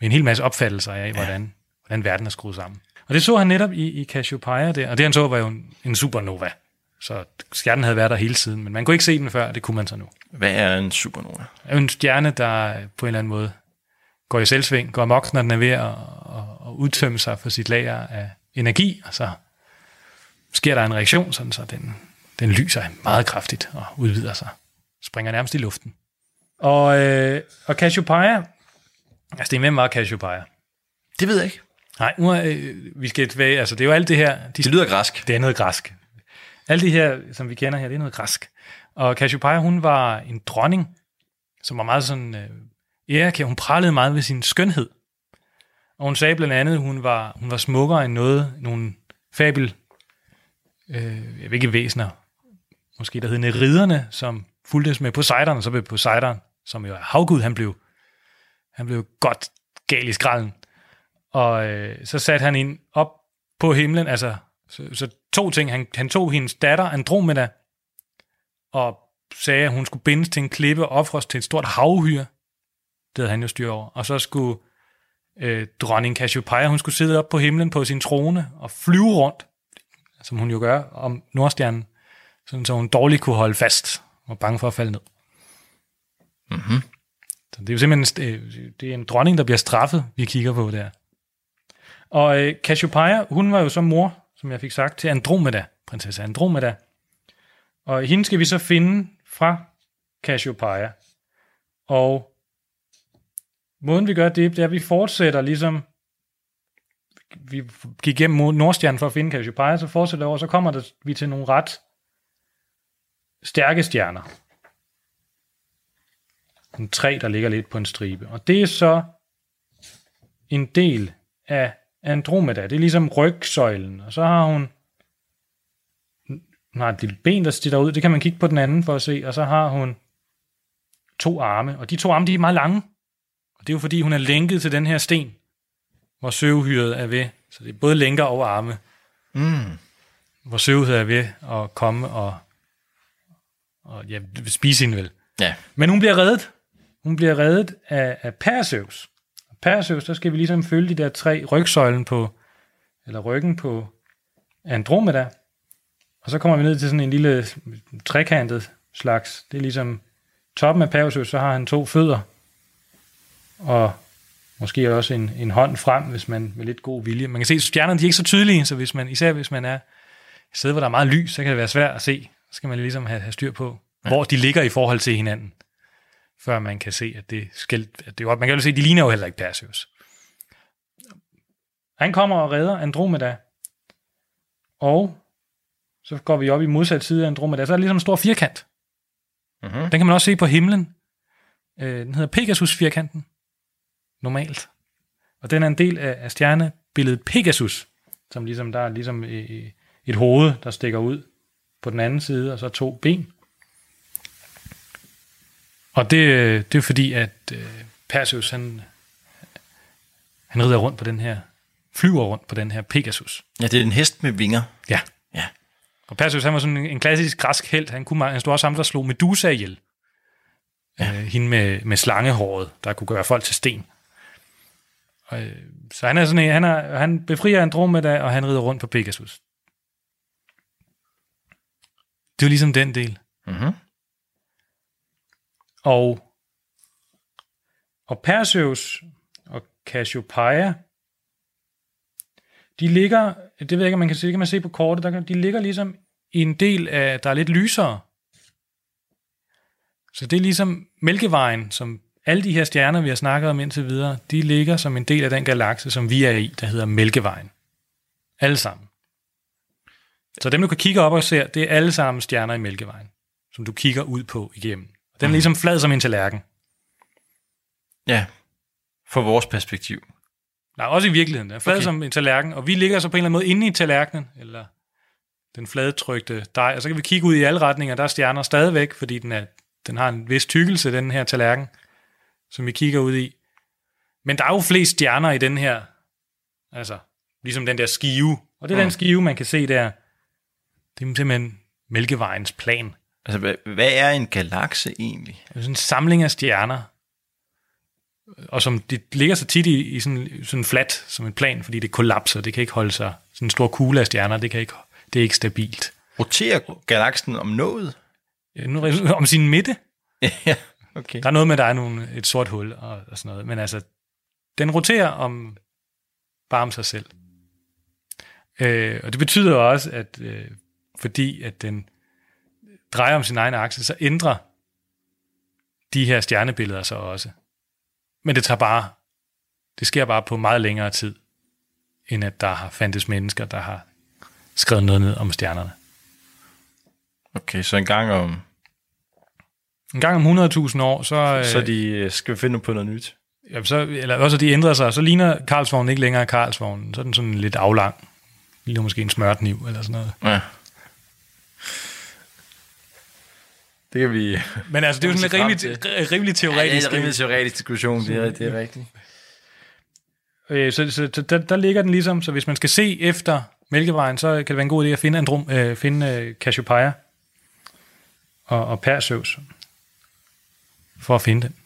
ved en hel masse opfattelser af, hvordan, hvordan verden er skruet sammen. Og det så han netop i, i Cassiopeia der, og det han så var jo en, en supernova. Så stjernen havde været der hele tiden, men man kunne ikke se den før, det kunne man så nu. Hvad er en supernova? Er en stjerne, der på en eller anden måde går i selvsving, går amok, når den er ved at, at, at udtømme sig for sit lager af energi, og så sker der en reaktion, sådan så den, den lyser meget kraftigt og udvider sig. Springer nærmest i luften. Og, øh, og Cassiopeia, altså det er hvem var Cassiopeia? Det ved jeg ikke. Nej, nu er, øh, vi skal tilbage, altså det er jo alt det her, de Det lyder græsk. det er noget græsk. Alt det her, som vi kender her, det er noget græsk. Og Cassiopeia, hun var en dronning, som var meget sådan øh, ærekær. Hun pralede meget ved sin skønhed. Og hun sagde blandt andet, at hun var, hun var smukkere end noget, nogle fabel, øh, jeg ved ikke væsener, måske der hed Neriderne, som fulgtes med Poseidon, og så blev Poseidon, som jo er havgud, han blev, han blev godt gal i skralden. Og øh, så satte han ind op på himlen, altså så, så to ting. Han, han tog hendes datter, Andromeda, og sagde, at hun skulle bindes til en klippe og ofres til et stort havhyre. Det havde han jo styr over. Og så skulle øh, dronning Cassiopeia, hun skulle sidde op på himlen på sin trone og flyve rundt, som hun jo gør, om Nordstjernen, sådan så hun dårligt kunne holde fast og var bange for at falde ned. Mm-hmm. Så det er jo simpelthen øh, det er en dronning, der bliver straffet, vi kigger på der. Og øh, Cassiopeia, hun var jo så mor, som jeg fik sagt, til Andromeda, prinsesse Andromeda. Og hende skal vi så finde fra Cassiopeia. Og måden vi gør det, det er, at vi fortsætter ligesom, vi gik igennem Nordstjernen for at finde Cassiopeia, så fortsætter over, så kommer der, vi til nogle ret stærke stjerner. En træ, der ligger lidt på en stribe. Og det er så en del af Andromeda. Det er ligesom rygsøjlen. Og så har hun, hun har et lille ben, der stikker ud. Det kan man kigge på den anden for at se. Og så har hun to arme. Og de to arme, de er meget lange. Og det er jo fordi, hun er lænket til den her sten, hvor søvhyret er ved. Så det er både lænker og arme. Mm. Hvor søvhyret er ved at komme og, og ja, spise hende vel. Ja. Men hun bliver reddet. Hun bliver reddet af, af Perseus. Og Perseus, der skal vi ligesom følge de der tre rygsøjlen på, eller ryggen på Andromeda. Og så kommer vi ned til sådan en lille trekantet slags. Det er ligesom toppen af Perseus, så har han to fødder. Og måske også en, en hånd frem, hvis man med lidt god vilje. Man kan se, at stjernerne de er ikke så tydelige, så hvis man, især hvis man er et sted, hvor der er meget lys, så kan det være svært at se. Så skal man ligesom have, have styr på, ja. hvor de ligger i forhold til hinanden før man kan se, at det skal, at det er. Man kan jo se, at de ligner jo heller ikke Perseus. Han kommer og redder Andromeda, og så går vi op i modsat side af Andromeda, så er der ligesom en stor firkant. Mm-hmm. Den kan man også se på himlen. Øh, den hedder Pegasus-firkanten, normalt. Og den er en del af, af stjernebilledet Pegasus, som ligesom, der er ligesom øh, et hoved, der stikker ud på den anden side, og så to ben. Og det, øh, det er fordi, at øh, Perseus, han, han rider rundt på den her, flyver rundt på den her Pegasus. Ja, det er en hest med vinger. Ja. Ja. Og Perseus, han var sådan en, en klassisk græsk held. Han, kunne, han stod også ham, der slog Medusa ihjel. Ja. Øh, hende med, med slangehåret, der kunne gøre folk til sten. Og, øh, så han er sådan en, han, er, han befrier Andromeda, og han rider rundt på Pegasus. Det er jo ligesom den del. Mhm. Og, og Perseus og Cassiopeia, de ligger, det ved jeg ikke, om man kan se, det kan man se på kortet, der, kan- de ligger ligesom i en del af, der er lidt lysere. Så det er ligesom Mælkevejen, som alle de her stjerner, vi har snakket om indtil videre, de ligger som en del af den galakse, som vi er i, der hedder Mælkevejen. Alle sammen. Så dem, du kan kigge op og se, det er alle sammen stjerner i Mælkevejen, som du kigger ud på igennem. Den er ligesom flad som en tallerken. Ja. For vores perspektiv. Nej, også i virkeligheden. Den er flad. Okay. som en tallerken, og vi ligger så på en eller anden måde inde i tallerkenen, eller den fladtrykte dej, og så kan vi kigge ud i alle retninger, der er stjerner stadigvæk, fordi den, er, den har en vis tykkelse, den her tallerken, som vi kigger ud i. Men der er jo flest stjerner i den her, altså, ligesom den der skive, og det er mm. den skive, man kan se der. Det er simpelthen Mælkevejens plan. Altså, hvad, hvad er en galakse egentlig? Det er sådan en samling af stjerner, og som de ligger så tit i, i sådan, sådan flat som en plan, fordi det kollapser, det kan ikke holde sig. Sådan en stor kugle af stjerner, det, kan ikke, det er ikke stabilt. Roterer galaksen om noget? Ja, Nu om sin midte, ja, okay. der er noget med, at der er nogle, et sort hul og, og sådan noget, men altså, den roterer om bare om sig selv. Øh, og det betyder også, at øh, fordi at den drejer om sin egen akse, så ændrer de her stjernebilleder sig også. Men det tager bare, det sker bare på meget længere tid, end at der har fandtes mennesker, der har skrevet noget ned om stjernerne. Okay, så en gang om... En gang om 100.000 år, så, øh, Så de øh, skal finde på noget nyt. ja, så, eller også de ændrer sig, så ligner Karlsvognen ikke længere Karlsvognen. Så er den sådan lidt aflang. Ligner måske en smørkniv eller sådan noget. Ja. Det kan vi... Men altså, det er jo sådan en rimelig, rimelig Ja, det teoretisk. er en rimelig teoretisk diskussion, det er, det er rigtigt. Øh, så, så, så der, der ligger den ligesom, så hvis man skal se efter Mælkevejen, så kan det være en god idé at finde, Androm, øh, finde øh, Cassiopeia og, og Perseus for at finde den.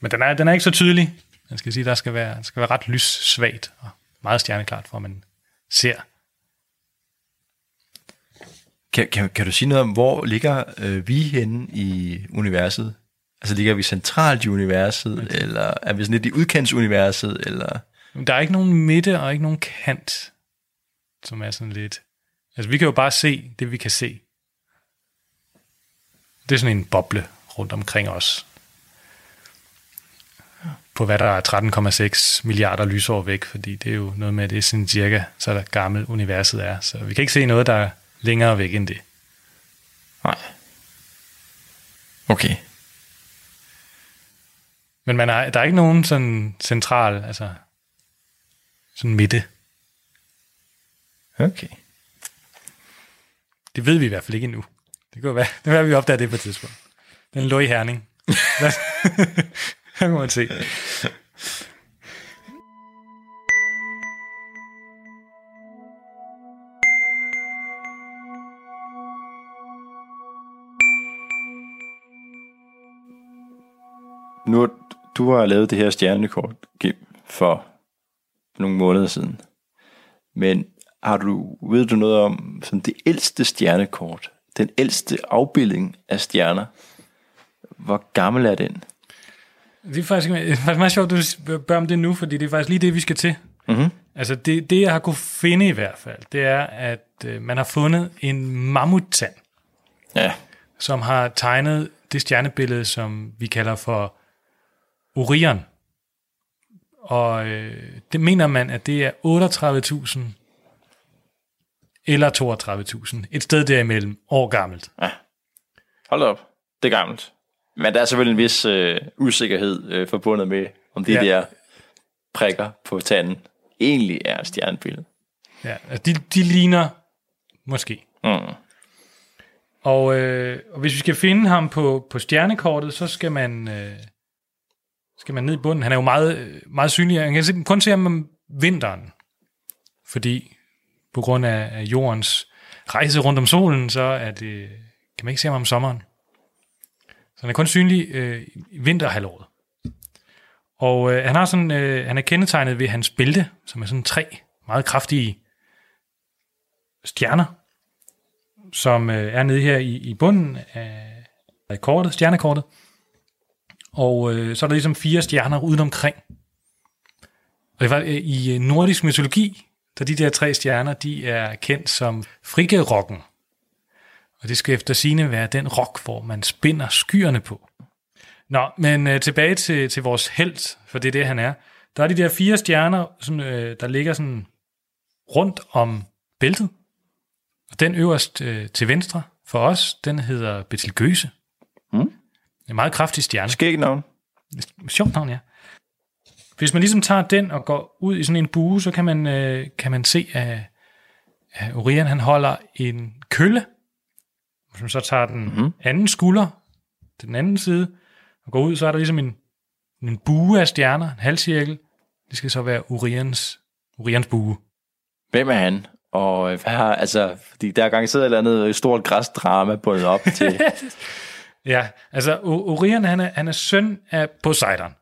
Men den er, den er ikke så tydelig. Man skal sige, der skal være, der skal være ret lyssvagt og meget stjerneklart, for at man ser. Kan, kan, kan du sige noget om, hvor ligger øh, vi henne i universet? Altså ligger vi centralt i universet, okay. eller er vi sådan lidt i udkantsuniverset, eller... Der er ikke nogen midte og ikke nogen kant, som er sådan lidt... Altså, vi kan jo bare se det, vi kan se. Det er sådan en boble rundt omkring os. På hvad der er 13,6 milliarder lysår væk, fordi det er jo noget med, at det er sådan cirka, så der gammelt universet er. Så vi kan ikke se noget, der er længere væk end det. Nej. Okay. Men man er, der er ikke nogen sådan central, altså sådan midte. Okay. Det ved vi i hvert fald ikke endnu. Det jo være, det kan være, vi opdager det på et tidspunkt. Den lå i Herning. Her kan man se. Nu du har lavet det her stjernekort Kim, for nogle måneder siden. Men har du, ved du noget om som det ældste stjernekort? Den ældste afbildning af stjerner? Hvor gammel er den? Det er faktisk, det er faktisk meget sjovt, at du spørger om det nu, fordi det er faktisk lige det, vi skal til. Mhm. Altså det, det, jeg har kunne finde i hvert fald, det er, at øh, man har fundet en mammuttand, Ja. som har tegnet det stjernebillede, som vi kalder for Orion. Og øh, det mener man, at det er 38.000 eller 32.000. Et sted derimellem år gammelt. Hold op. Det er gammelt. Men der er selvfølgelig en vis øh, usikkerhed øh, forbundet med, om de Ja. ja. der prikker på tanden egentlig er stjernebillede. Ja, altså de, de ligner måske. Mm. Og, øh, og hvis vi skal finde ham på, på stjernekortet, så skal man, øh, skal man ned i bunden. Han er jo meget, meget synlig. Man kan se- kun se ham om vinteren. Fordi på grund af, af jordens rejse rundt om solen, så er det, kan man ikke se ham om sommeren. Så han er kun synlig øh, i vinterhalvåret. Og øh, han, har sådan, øh, han er kendetegnet ved hans bælte, som er sådan tre meget kraftige stjerner, som øh, er nede her i, i bunden af, af kortet, stjernekortet. Og øh, så er der ligesom fire stjerner uden omkring. Og det var øh, i øh, nordisk mytologi, der de der tre stjerner, de er kendt som friggerokken. Og det skal efter sine være den rok, hvor man spinder skyerne på. Nå, men øh, tilbage til, til vores held, for det er det, han er. Der er de der fire stjerner, som, øh, der ligger sådan rundt om bæltet. Og den øverst øh, til venstre for os, den hedder Betelgeuse. En meget kraftig stjerne. Skæg navn. Sjovt navn, ja. Hvis man ligesom tager den og går ud i sådan en bue, så kan man, øh, kan man se, at, at Orion han holder en kølle. Hvis man så tager den mm-hmm. anden skulder til den anden side og går ud, så er der ligesom en, en bue af stjerner, en halvcirkel. Det skal så være Orions, Orions bue. Hvem er han? Og hvad har, altså, fordi der er garanteret et eller andet stort græsdrama bundet op til. Ja, altså Orion han er, han er søn af Poseidon.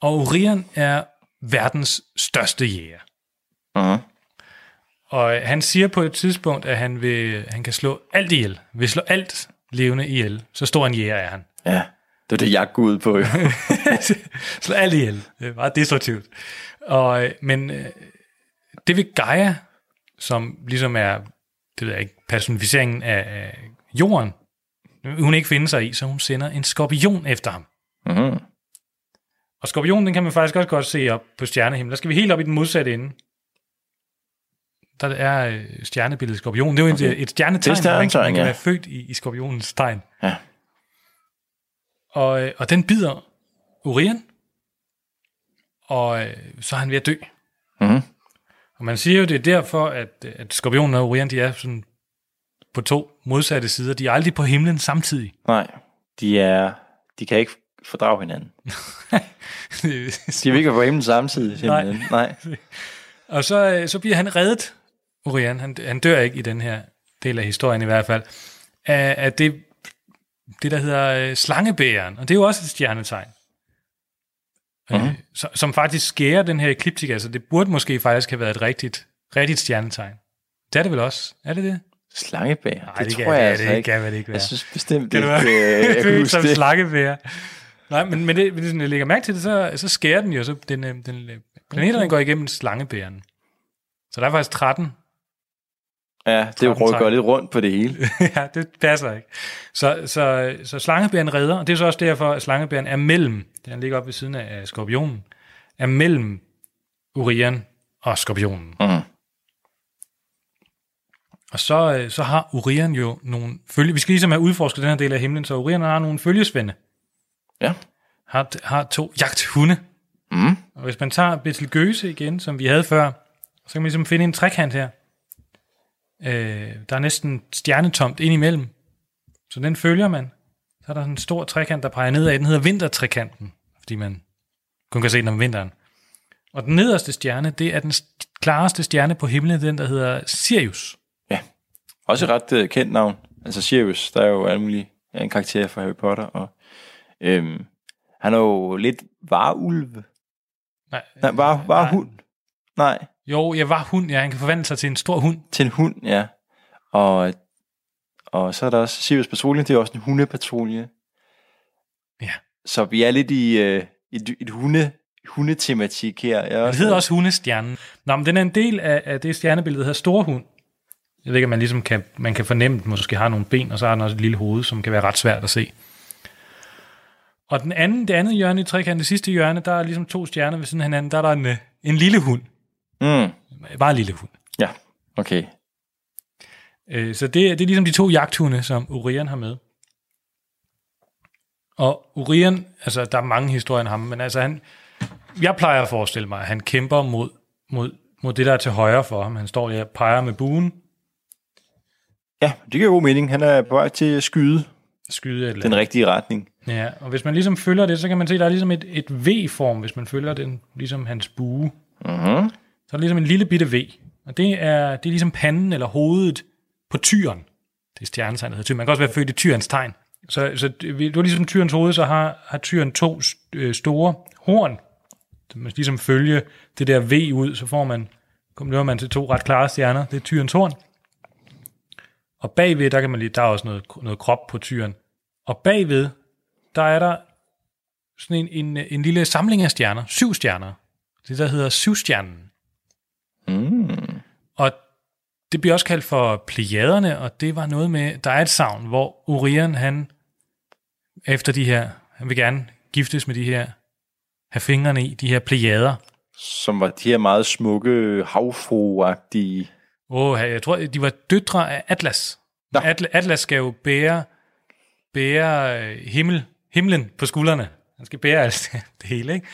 Og Orion er verdens største jæger. uh-huh. Og han siger på et tidspunkt, at han, vil, han kan slå alt ihjel. Vil slå alt levende ihjel. Så stor en jæger er han. Ja, det er det, jeg går ud på. jo. slå alt ihjel. Det er meget destruktivt. Og, øh, men øh, det vil Gaia, som ligesom er det ved jeg ikke, personificeringen af jorden, hun ikke finde sig i, så hun sender en skorpion efter ham. Mhm. Og skorpionen, den kan man faktisk også godt se op på stjernehimlen. Der skal vi helt op i den modsatte ende. Der er øh, stjernebilledet skorpion. Det er jo okay. et, et stjernetegn, Det er man, kan- man stjernetegn, kan ja. være født i, i skorpionens tegn. Ja. Og, øh, og den bider Orion, og øh, så er han ved at dø. Mhm. Og man siger jo, det er derfor, at, at skorpionen og Orion, de er sådan på to modsatte sider. De er aldrig på himlen samtidig. Nej, de er, de kan ikke fordrage hinanden. De være på himlen samtidig, simpelthen. Nej. Nej. Og så, øh, så bliver han reddet, Orion. Han, han dør ikke i den her del af historien i hvert fald, af, af det, det, der hedder øh, slangebæren. Og det er jo også et stjernetegn. Mm-hmm. Øh, så, som faktisk skærer den her ekliptika. Så det burde måske faktisk have været et rigtigt, rigtigt stjernetegn. Det er det vel også? Er det det? Slangebær. Nej, det, det tror kan- jeg det- altså det ikke. kan vel ikke være. Jeg synes bestemt Kan ikke, det være? øh, jeg kan huske som det. slangebær. Nej, men, men det, hvis jeg lægger mærke til det, så, så skærer den jo. Så den, øh, den, øh, planeterne går igennem slangebæren. Så der er faktisk 13 Ja, det rykker tegn. lidt rundt på det hele. ja, det passer ikke. Så, så, så slangebæren redder, og det er så også derfor, at slangebæren er mellem, den ligger oppe ved siden af skorpionen, er mellem Orion og skorpionen. Mhm. Og så, øh, så har Orion jo nogle følge... Vi skal ligesom have udforsket den her del af himlen, så Orion har nogle følgesvende. Ja. Har, har to jagthunde. Mm. Og hvis man tager Betelgeuse igen, som vi havde før, så kan man ligesom finde en trekant her. Øh, der er næsten stjernetomt ind imellem. Så den følger man. Så er der sådan en stor trekant, der peger nedad. Den hedder vintertrekanten, fordi man kun kan se den om vinteren. Og den nederste stjerne, det er den st- klareste stjerne på himlen, den der hedder Sirius. Også et ret uh, kendt navn. Altså Sirius, der er jo alle mulige, ja, en karakter fra Harry Potter. Og, øhm, han er jo lidt varulv. Nej, Nej, var, var hund. Nej, Jo, jeg var hund. Ja, han kan forvandle sig til en stor hund. til en hund, ja. Og, og så er der også Sirius Patrulje, det er også en hundepatrulje. Ja. Så vi er lidt i øh, et, et hunde, hundetematik her. Jeg Det hedder også hundestjernen. Nå, men den er en del af, af det stjernebillede, der hedder Storhund. Jeg ved ikke, om man ligesom kan, man kan fornemme, at den måske har nogle ben, og så har den også et lille hoved, som kan være ret svært at se. Og den anden, det andet hjørne i trekanten, det sidste hjørne, der er ligesom to stjerner ved siden af hinanden, der er der en, øh, en lille hund. Mm, Bare en lille hund. ja, okay. Øh, Så det, det er ligesom de to jagthunde, som Orion har med. Og Orion, altså der er mange historier om ham, men altså han, jeg plejer at forestille mig, at han kæmper mod, mod mod det, der er til højre for ham. Han står der og peger med buen, Ja, det giver god mening. Han er på vej til at skyde skyde eller den rigtige retning. Ja, og hvis man ligesom følger det, så kan man se, at der er ligesom et, et V-form, hvis man følger den, ligesom hans bue. Mm-hmm. Så er der ligesom en lille bitte V. Og det er, det er ligesom panden eller hovedet på tyren. Det er stjernetegnet hedder tyren. Man kan også være født i tyrens tegn. Så, så det er ligesom tyrens hoved, så har, har tyren to øh, store horn. Så man ligesom følge det der V ud, så får man, kommer man til to ret klare stjerner. Det er tyrens horn. Og bagved, der kan man lige, der er også noget, noget krop på tyren. Og bagved, der er der sådan en, en, en lille samling af stjerner. Syv stjerner. Det der hedder syvstjernen. Mm. Og det bliver også kaldt for plejaderne, og det var noget med, der er et savn, hvor Orion, han efter de her, han vil gerne giftes med de her, have fingrene i, de her plejader. Som var de her meget smukke, havfruagtige... Åh, jeg tror, de var døtre af Atlas. Nå. Atlas, Atlas skal jo bære, bære øh, himmel, himlen på skuldrene. Han skal bære alt det hele, ikke?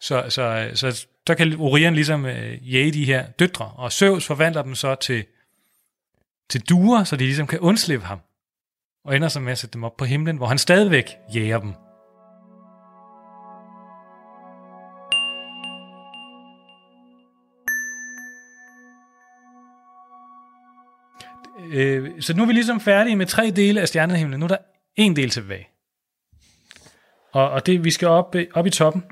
Så, så, så, så kan Orion ligesom øh, jage de her døtre, og Zeus forvandler dem så til, til duer, så de ligesom kan undslippe ham, og ender så med at sætte dem op på himlen, hvor han stadigvæk jager dem. Øh, så nu er vi ligesom færdige med tre dele af stjernehimlen. Nu er der en del tilbage. Og, og det, vi skal op, op i toppen.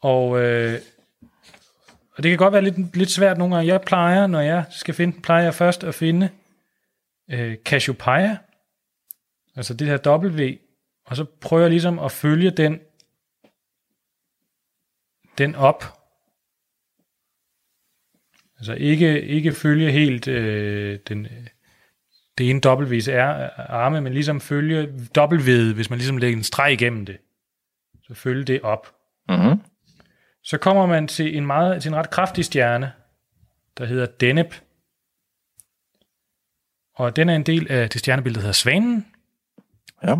Og, øh, og det kan godt være lidt, lidt svært nogle gange. Jeg plejer, når jeg skal finde, plejer jeg først at finde øh, Cassiopeia, altså det her W, og så prøver jeg ligesom at følge den, den op. Altså ikke, ikke følge helt øh, den, det ene W's er arme, men ligesom følge W, hvis man ligesom lægger en streg igennem det. Så følge det op. Mm-hmm. Så kommer man til en, meget, til en ret kraftig stjerne, der hedder Deneb. Og den er en del af det stjernebillede, der hedder Svanen. Ja.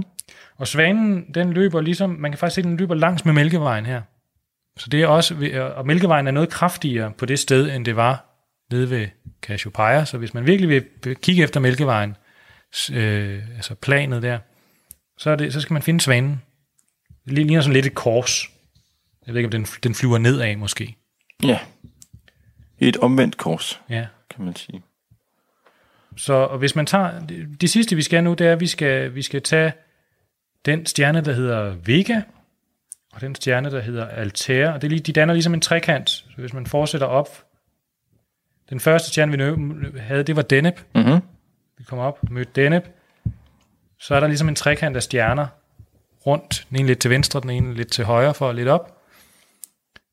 Og Svanen, den løber ligesom, man kan faktisk se, den løber langs med Mælkevejen her. Så det er også, og Mælkevejen er noget kraftigere på det sted, end det var nede ved Cassiopeia. Så hvis man virkelig vil kigge efter Mælkevejen, øh, altså planet der, så, er det, så skal man finde Svanen. Det ligner sådan lidt et kors. Jeg ved ikke, om den, den flyver nedad måske. Ja. Et omvendt kors, Ja. kan man sige. Så og hvis man tager, det, det sidste vi skal nu, det er, at vi skal, vi skal tage den stjerne, der hedder Vega, og den stjerne, der hedder Altair, og det lige, de danner ligesom en trekant. Så hvis man fortsætter op, den første stjerne, vi havde, det var Deneb. Mm-hmm. Vi kom op, mødte Deneb. Så er der ligesom en trekant af stjerner rundt. Den ene lidt til venstre, den ene lidt til højre for lidt op.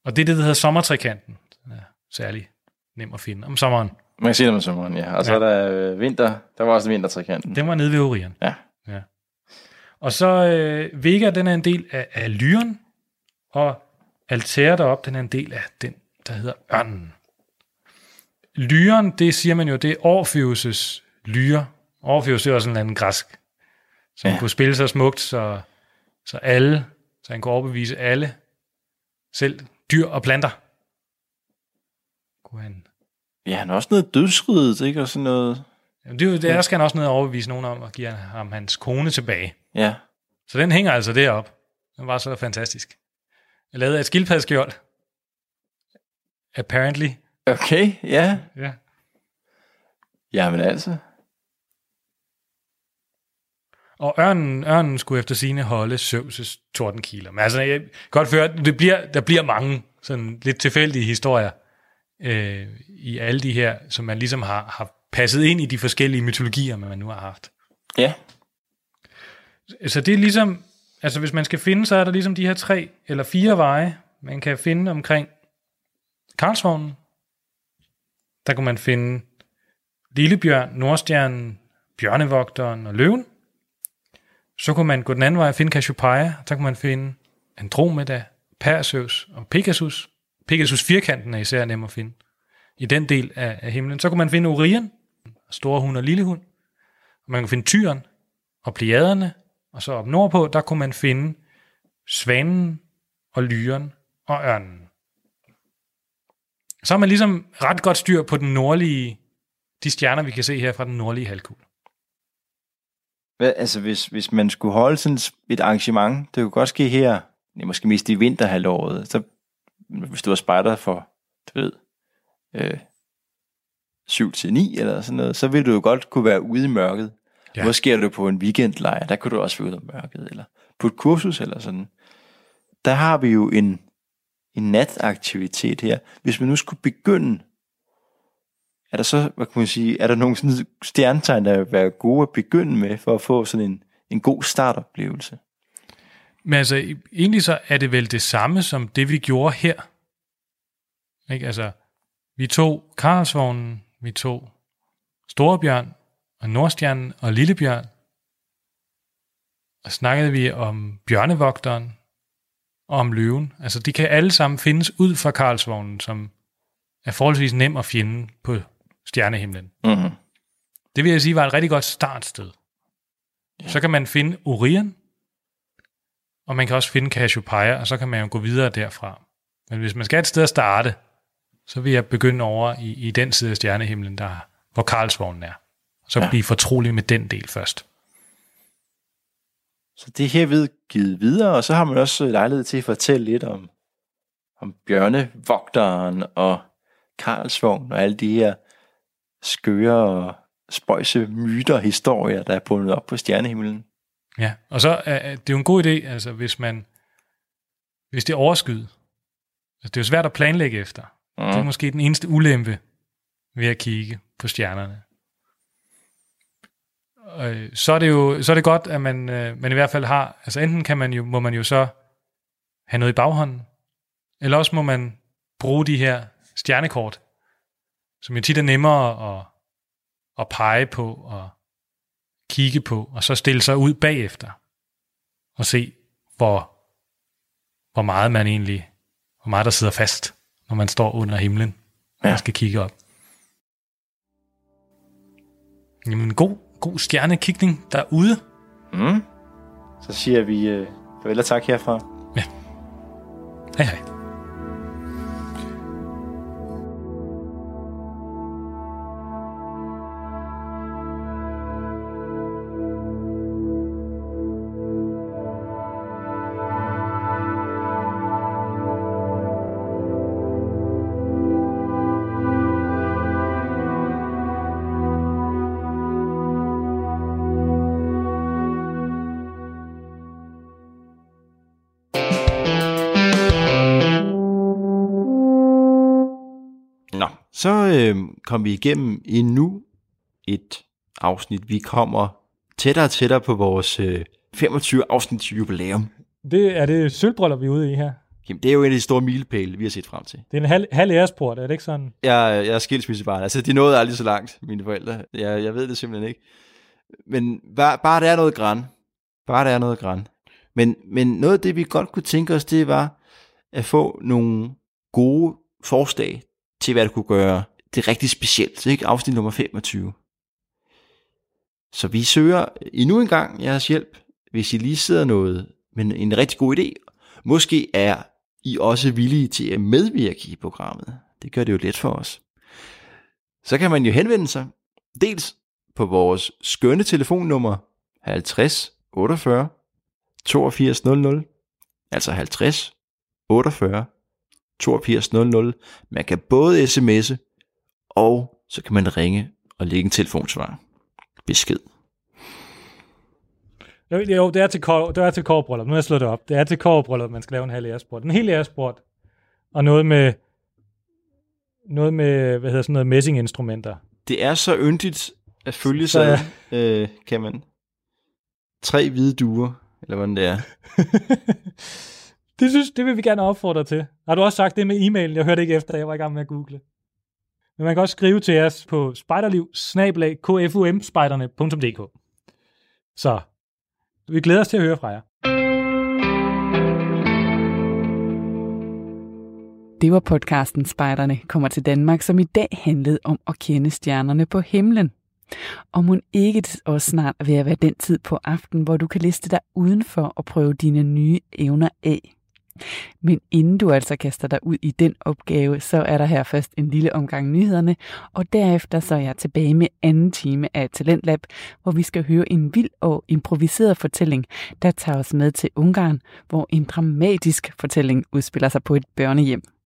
Og det er det, der hedder sommertrekanten. Den er særlig nem at finde om sommeren. Man kan sige det om sommeren, ja. Og så Ja. er der øh, vinter. Der var også vintertrekanten. Den var nede ved Orion. Ja. ja. Og så øh, Vega, den er en del af, af Lyren, og Altair deroppe, den er en del af den, der hedder Ørnen. Lyren, det siger man jo, det er Orpheus' lyre. Orpheus det er også en anden græsk, som Ja. kunne spille så smukt, så, så alle, så han kunne overbevise alle, selv dyr og planter. Kunne han Ja, han er også noget dødsridet, ikke? Og sådan noget. Jamen, det, er jo- der skal han også ned og overbevise nogen om at give ham hans kone tilbage. Ja. Så den hænger altså derop. Den var så fantastisk. Jeg lavede et skildpaddeskjold. Apparently. Okay, ja. Ja. Jamen altså. Og ørnen, ørnen skulle efter sine holde Zeus' tordenkiler. Men altså, jeg kan godt føre, det bliver, der bliver mange sådan lidt tilfældige historier øh, i alle de her, som man ligesom har, har passet ind i de forskellige mytologier, man nu har haft. Ja. Så det er ligesom, altså hvis man skal finde, så er der ligesom de her tre eller fire veje, man kan finde omkring Karlsvognen. Der kan man finde Lillebjørn, Nordstjernen, Bjørnevogteren og Løven. Så kunne man gå den anden vej og finde Cassiopeia. Så kunne man finde Andromeda, Perseus og Pegasus. Pegasus firkanten er især nem at finde i den del af, af himlen. Så kunne man finde Orion, store hund og lille hund. Og man kunne finde Tyren og Plejaderne. Og så op nordpå, der kunne man finde Svanen og Lyren og Ørnen. Så har man ligesom ret godt styr på den nordlige, de stjerner, vi kan se her fra den nordlige halvkugle. Hvad, altså, hvis, hvis man skulle holde sådan et arrangement, det kunne godt ske her, er måske mest i vinterhalvåret, så hvis du var spejder for, du ved, øh, 7 til 9 eller sådan noget, så ville du jo godt kunne være ude i mørket. Ja. Hvor sker du på en weekendlejr? Der kunne du også være ude i mørket, eller på et kursus eller sådan. Der har vi jo en, en nataktivitet her. Hvis man nu skulle begynde, er der så, hvad kan man sige, er der nogle sådan stjernetegn, der vil være gode at begynde med, for at få sådan en, en god startoplevelse? Men altså, e-, egentlig så er det vel det samme som det, vi gjorde her. Ikke? Altså, vi tog Karlsvognen, vi tog Storebjørn og Nordstjernen og Lillebjørn, og snakkede vi om bjørnevogteren og om løven. Altså, de kan alle sammen findes ud fra Karlsvognen, som er forholdsvis nem at finde på stjernehimlen. Mm-hmm. Det vil jeg sige var et rigtig godt startsted. Ja. Så kan man finde Orion, og man kan også finde Cassiopeia, og så kan man jo gå videre derfra. Men hvis man skal et sted at starte, så vil jeg begynde over i, i den side af stjernehimlen, der, hvor Karlsvognen er. Så ja. blive fortrolig med den del først. Så det er herved givet videre, og så har man også lejlighed til at fortælle lidt om, om bjørnevogteren og Karlsvogn og alle de her skøre og spøjse myter og historier, der er bundet op på stjernehimlen. Ja, og så er det jo en god idé, altså hvis man, hvis det er overskyet, altså det er jo svært at planlægge efter. Mm. Det er måske den eneste ulempe ved at kigge på stjernerne. Og så er det jo så er det godt, at man, øh, man i hvert fald har, altså enten kan man jo, må man jo så have noget i baghånden, eller også må man bruge de her stjernekort, som jo tit er nemmere at, at pege på og kigge på, og så stille sig ud bagefter og se, hvor, hvor meget man egentlig, hvor meget der sidder fast, når man står under himlen og ja. skal kigge op. Jamen, god, god stjernekigning derude. Mm. Så siger vi uh, farvel og tak herfra. Ja. Hej hej. Øh, kom vi igennem endnu et afsnit. Vi kommer tættere og tættere på vores øh, 25 afsnits jubilæum. Det er det sølvbryllup, vi er ude i her. Jamen, det er jo en af de store milepæle, vi har set frem til. Det er en halv, halv æresport, er det ikke sådan? Jeg, jeg er skilsmissebarn. Altså, de nåede aldrig så langt, mine forældre. Jeg, jeg ved det simpelthen ikke. Men bare, bare der er noget græn. Bare der er noget græn. Men, men noget af det, vi godt kunne tænke os, det var at få nogle gode forslag til, hvad det kunne gøre det er rigtig specielt. Ikke? Afsnit nummer 25. Så vi søger endnu en gang jeres hjælp, hvis I lige sidder noget med en rigtig god idé. Måske er I også villige til at medvirke i programmet. Det gør det jo let for os. Så kan man jo henvende sig dels på vores skønne telefonnummer 50 48 82 00, altså 50 48 8200. Man kan både sms'e, og så kan man ringe og lægge en telefonsvar. Besked. Jo, det er til, kår, det er til kårbryllup. Nu har jeg slået det op. Det er til kårbryllup, man skal lave en halv æresport. En hel æresport. Og noget med, noget med, hvad hedder sådan noget, messinginstrumenter. Det er så yndigt at følge sig, ja. øh, kan man. Tre hvide duer, eller hvordan det er. Det, synes, det vil vi gerne opfordre til. Har du også sagt det med e-mailen? Jeg hørte ikke efter, jeg var i gang med at google. Men man kan også skrive til os på spejderliv Så vi glæder os til at høre fra jer. Det var podcasten Spejderne kommer til Danmark, som i dag handlede om at kende stjernerne på himlen. Og må ikke også snart ved at være den tid på aften, hvor du kan liste dig udenfor og prøve dine nye evner af. Men inden du altså kaster dig ud i den opgave, så er der her først en lille omgang nyhederne, og derefter så er jeg tilbage med anden time af Talentlab, hvor vi skal høre en vild og improviseret fortælling, der tager os med til Ungarn, hvor en dramatisk fortælling udspiller sig på et børnehjem.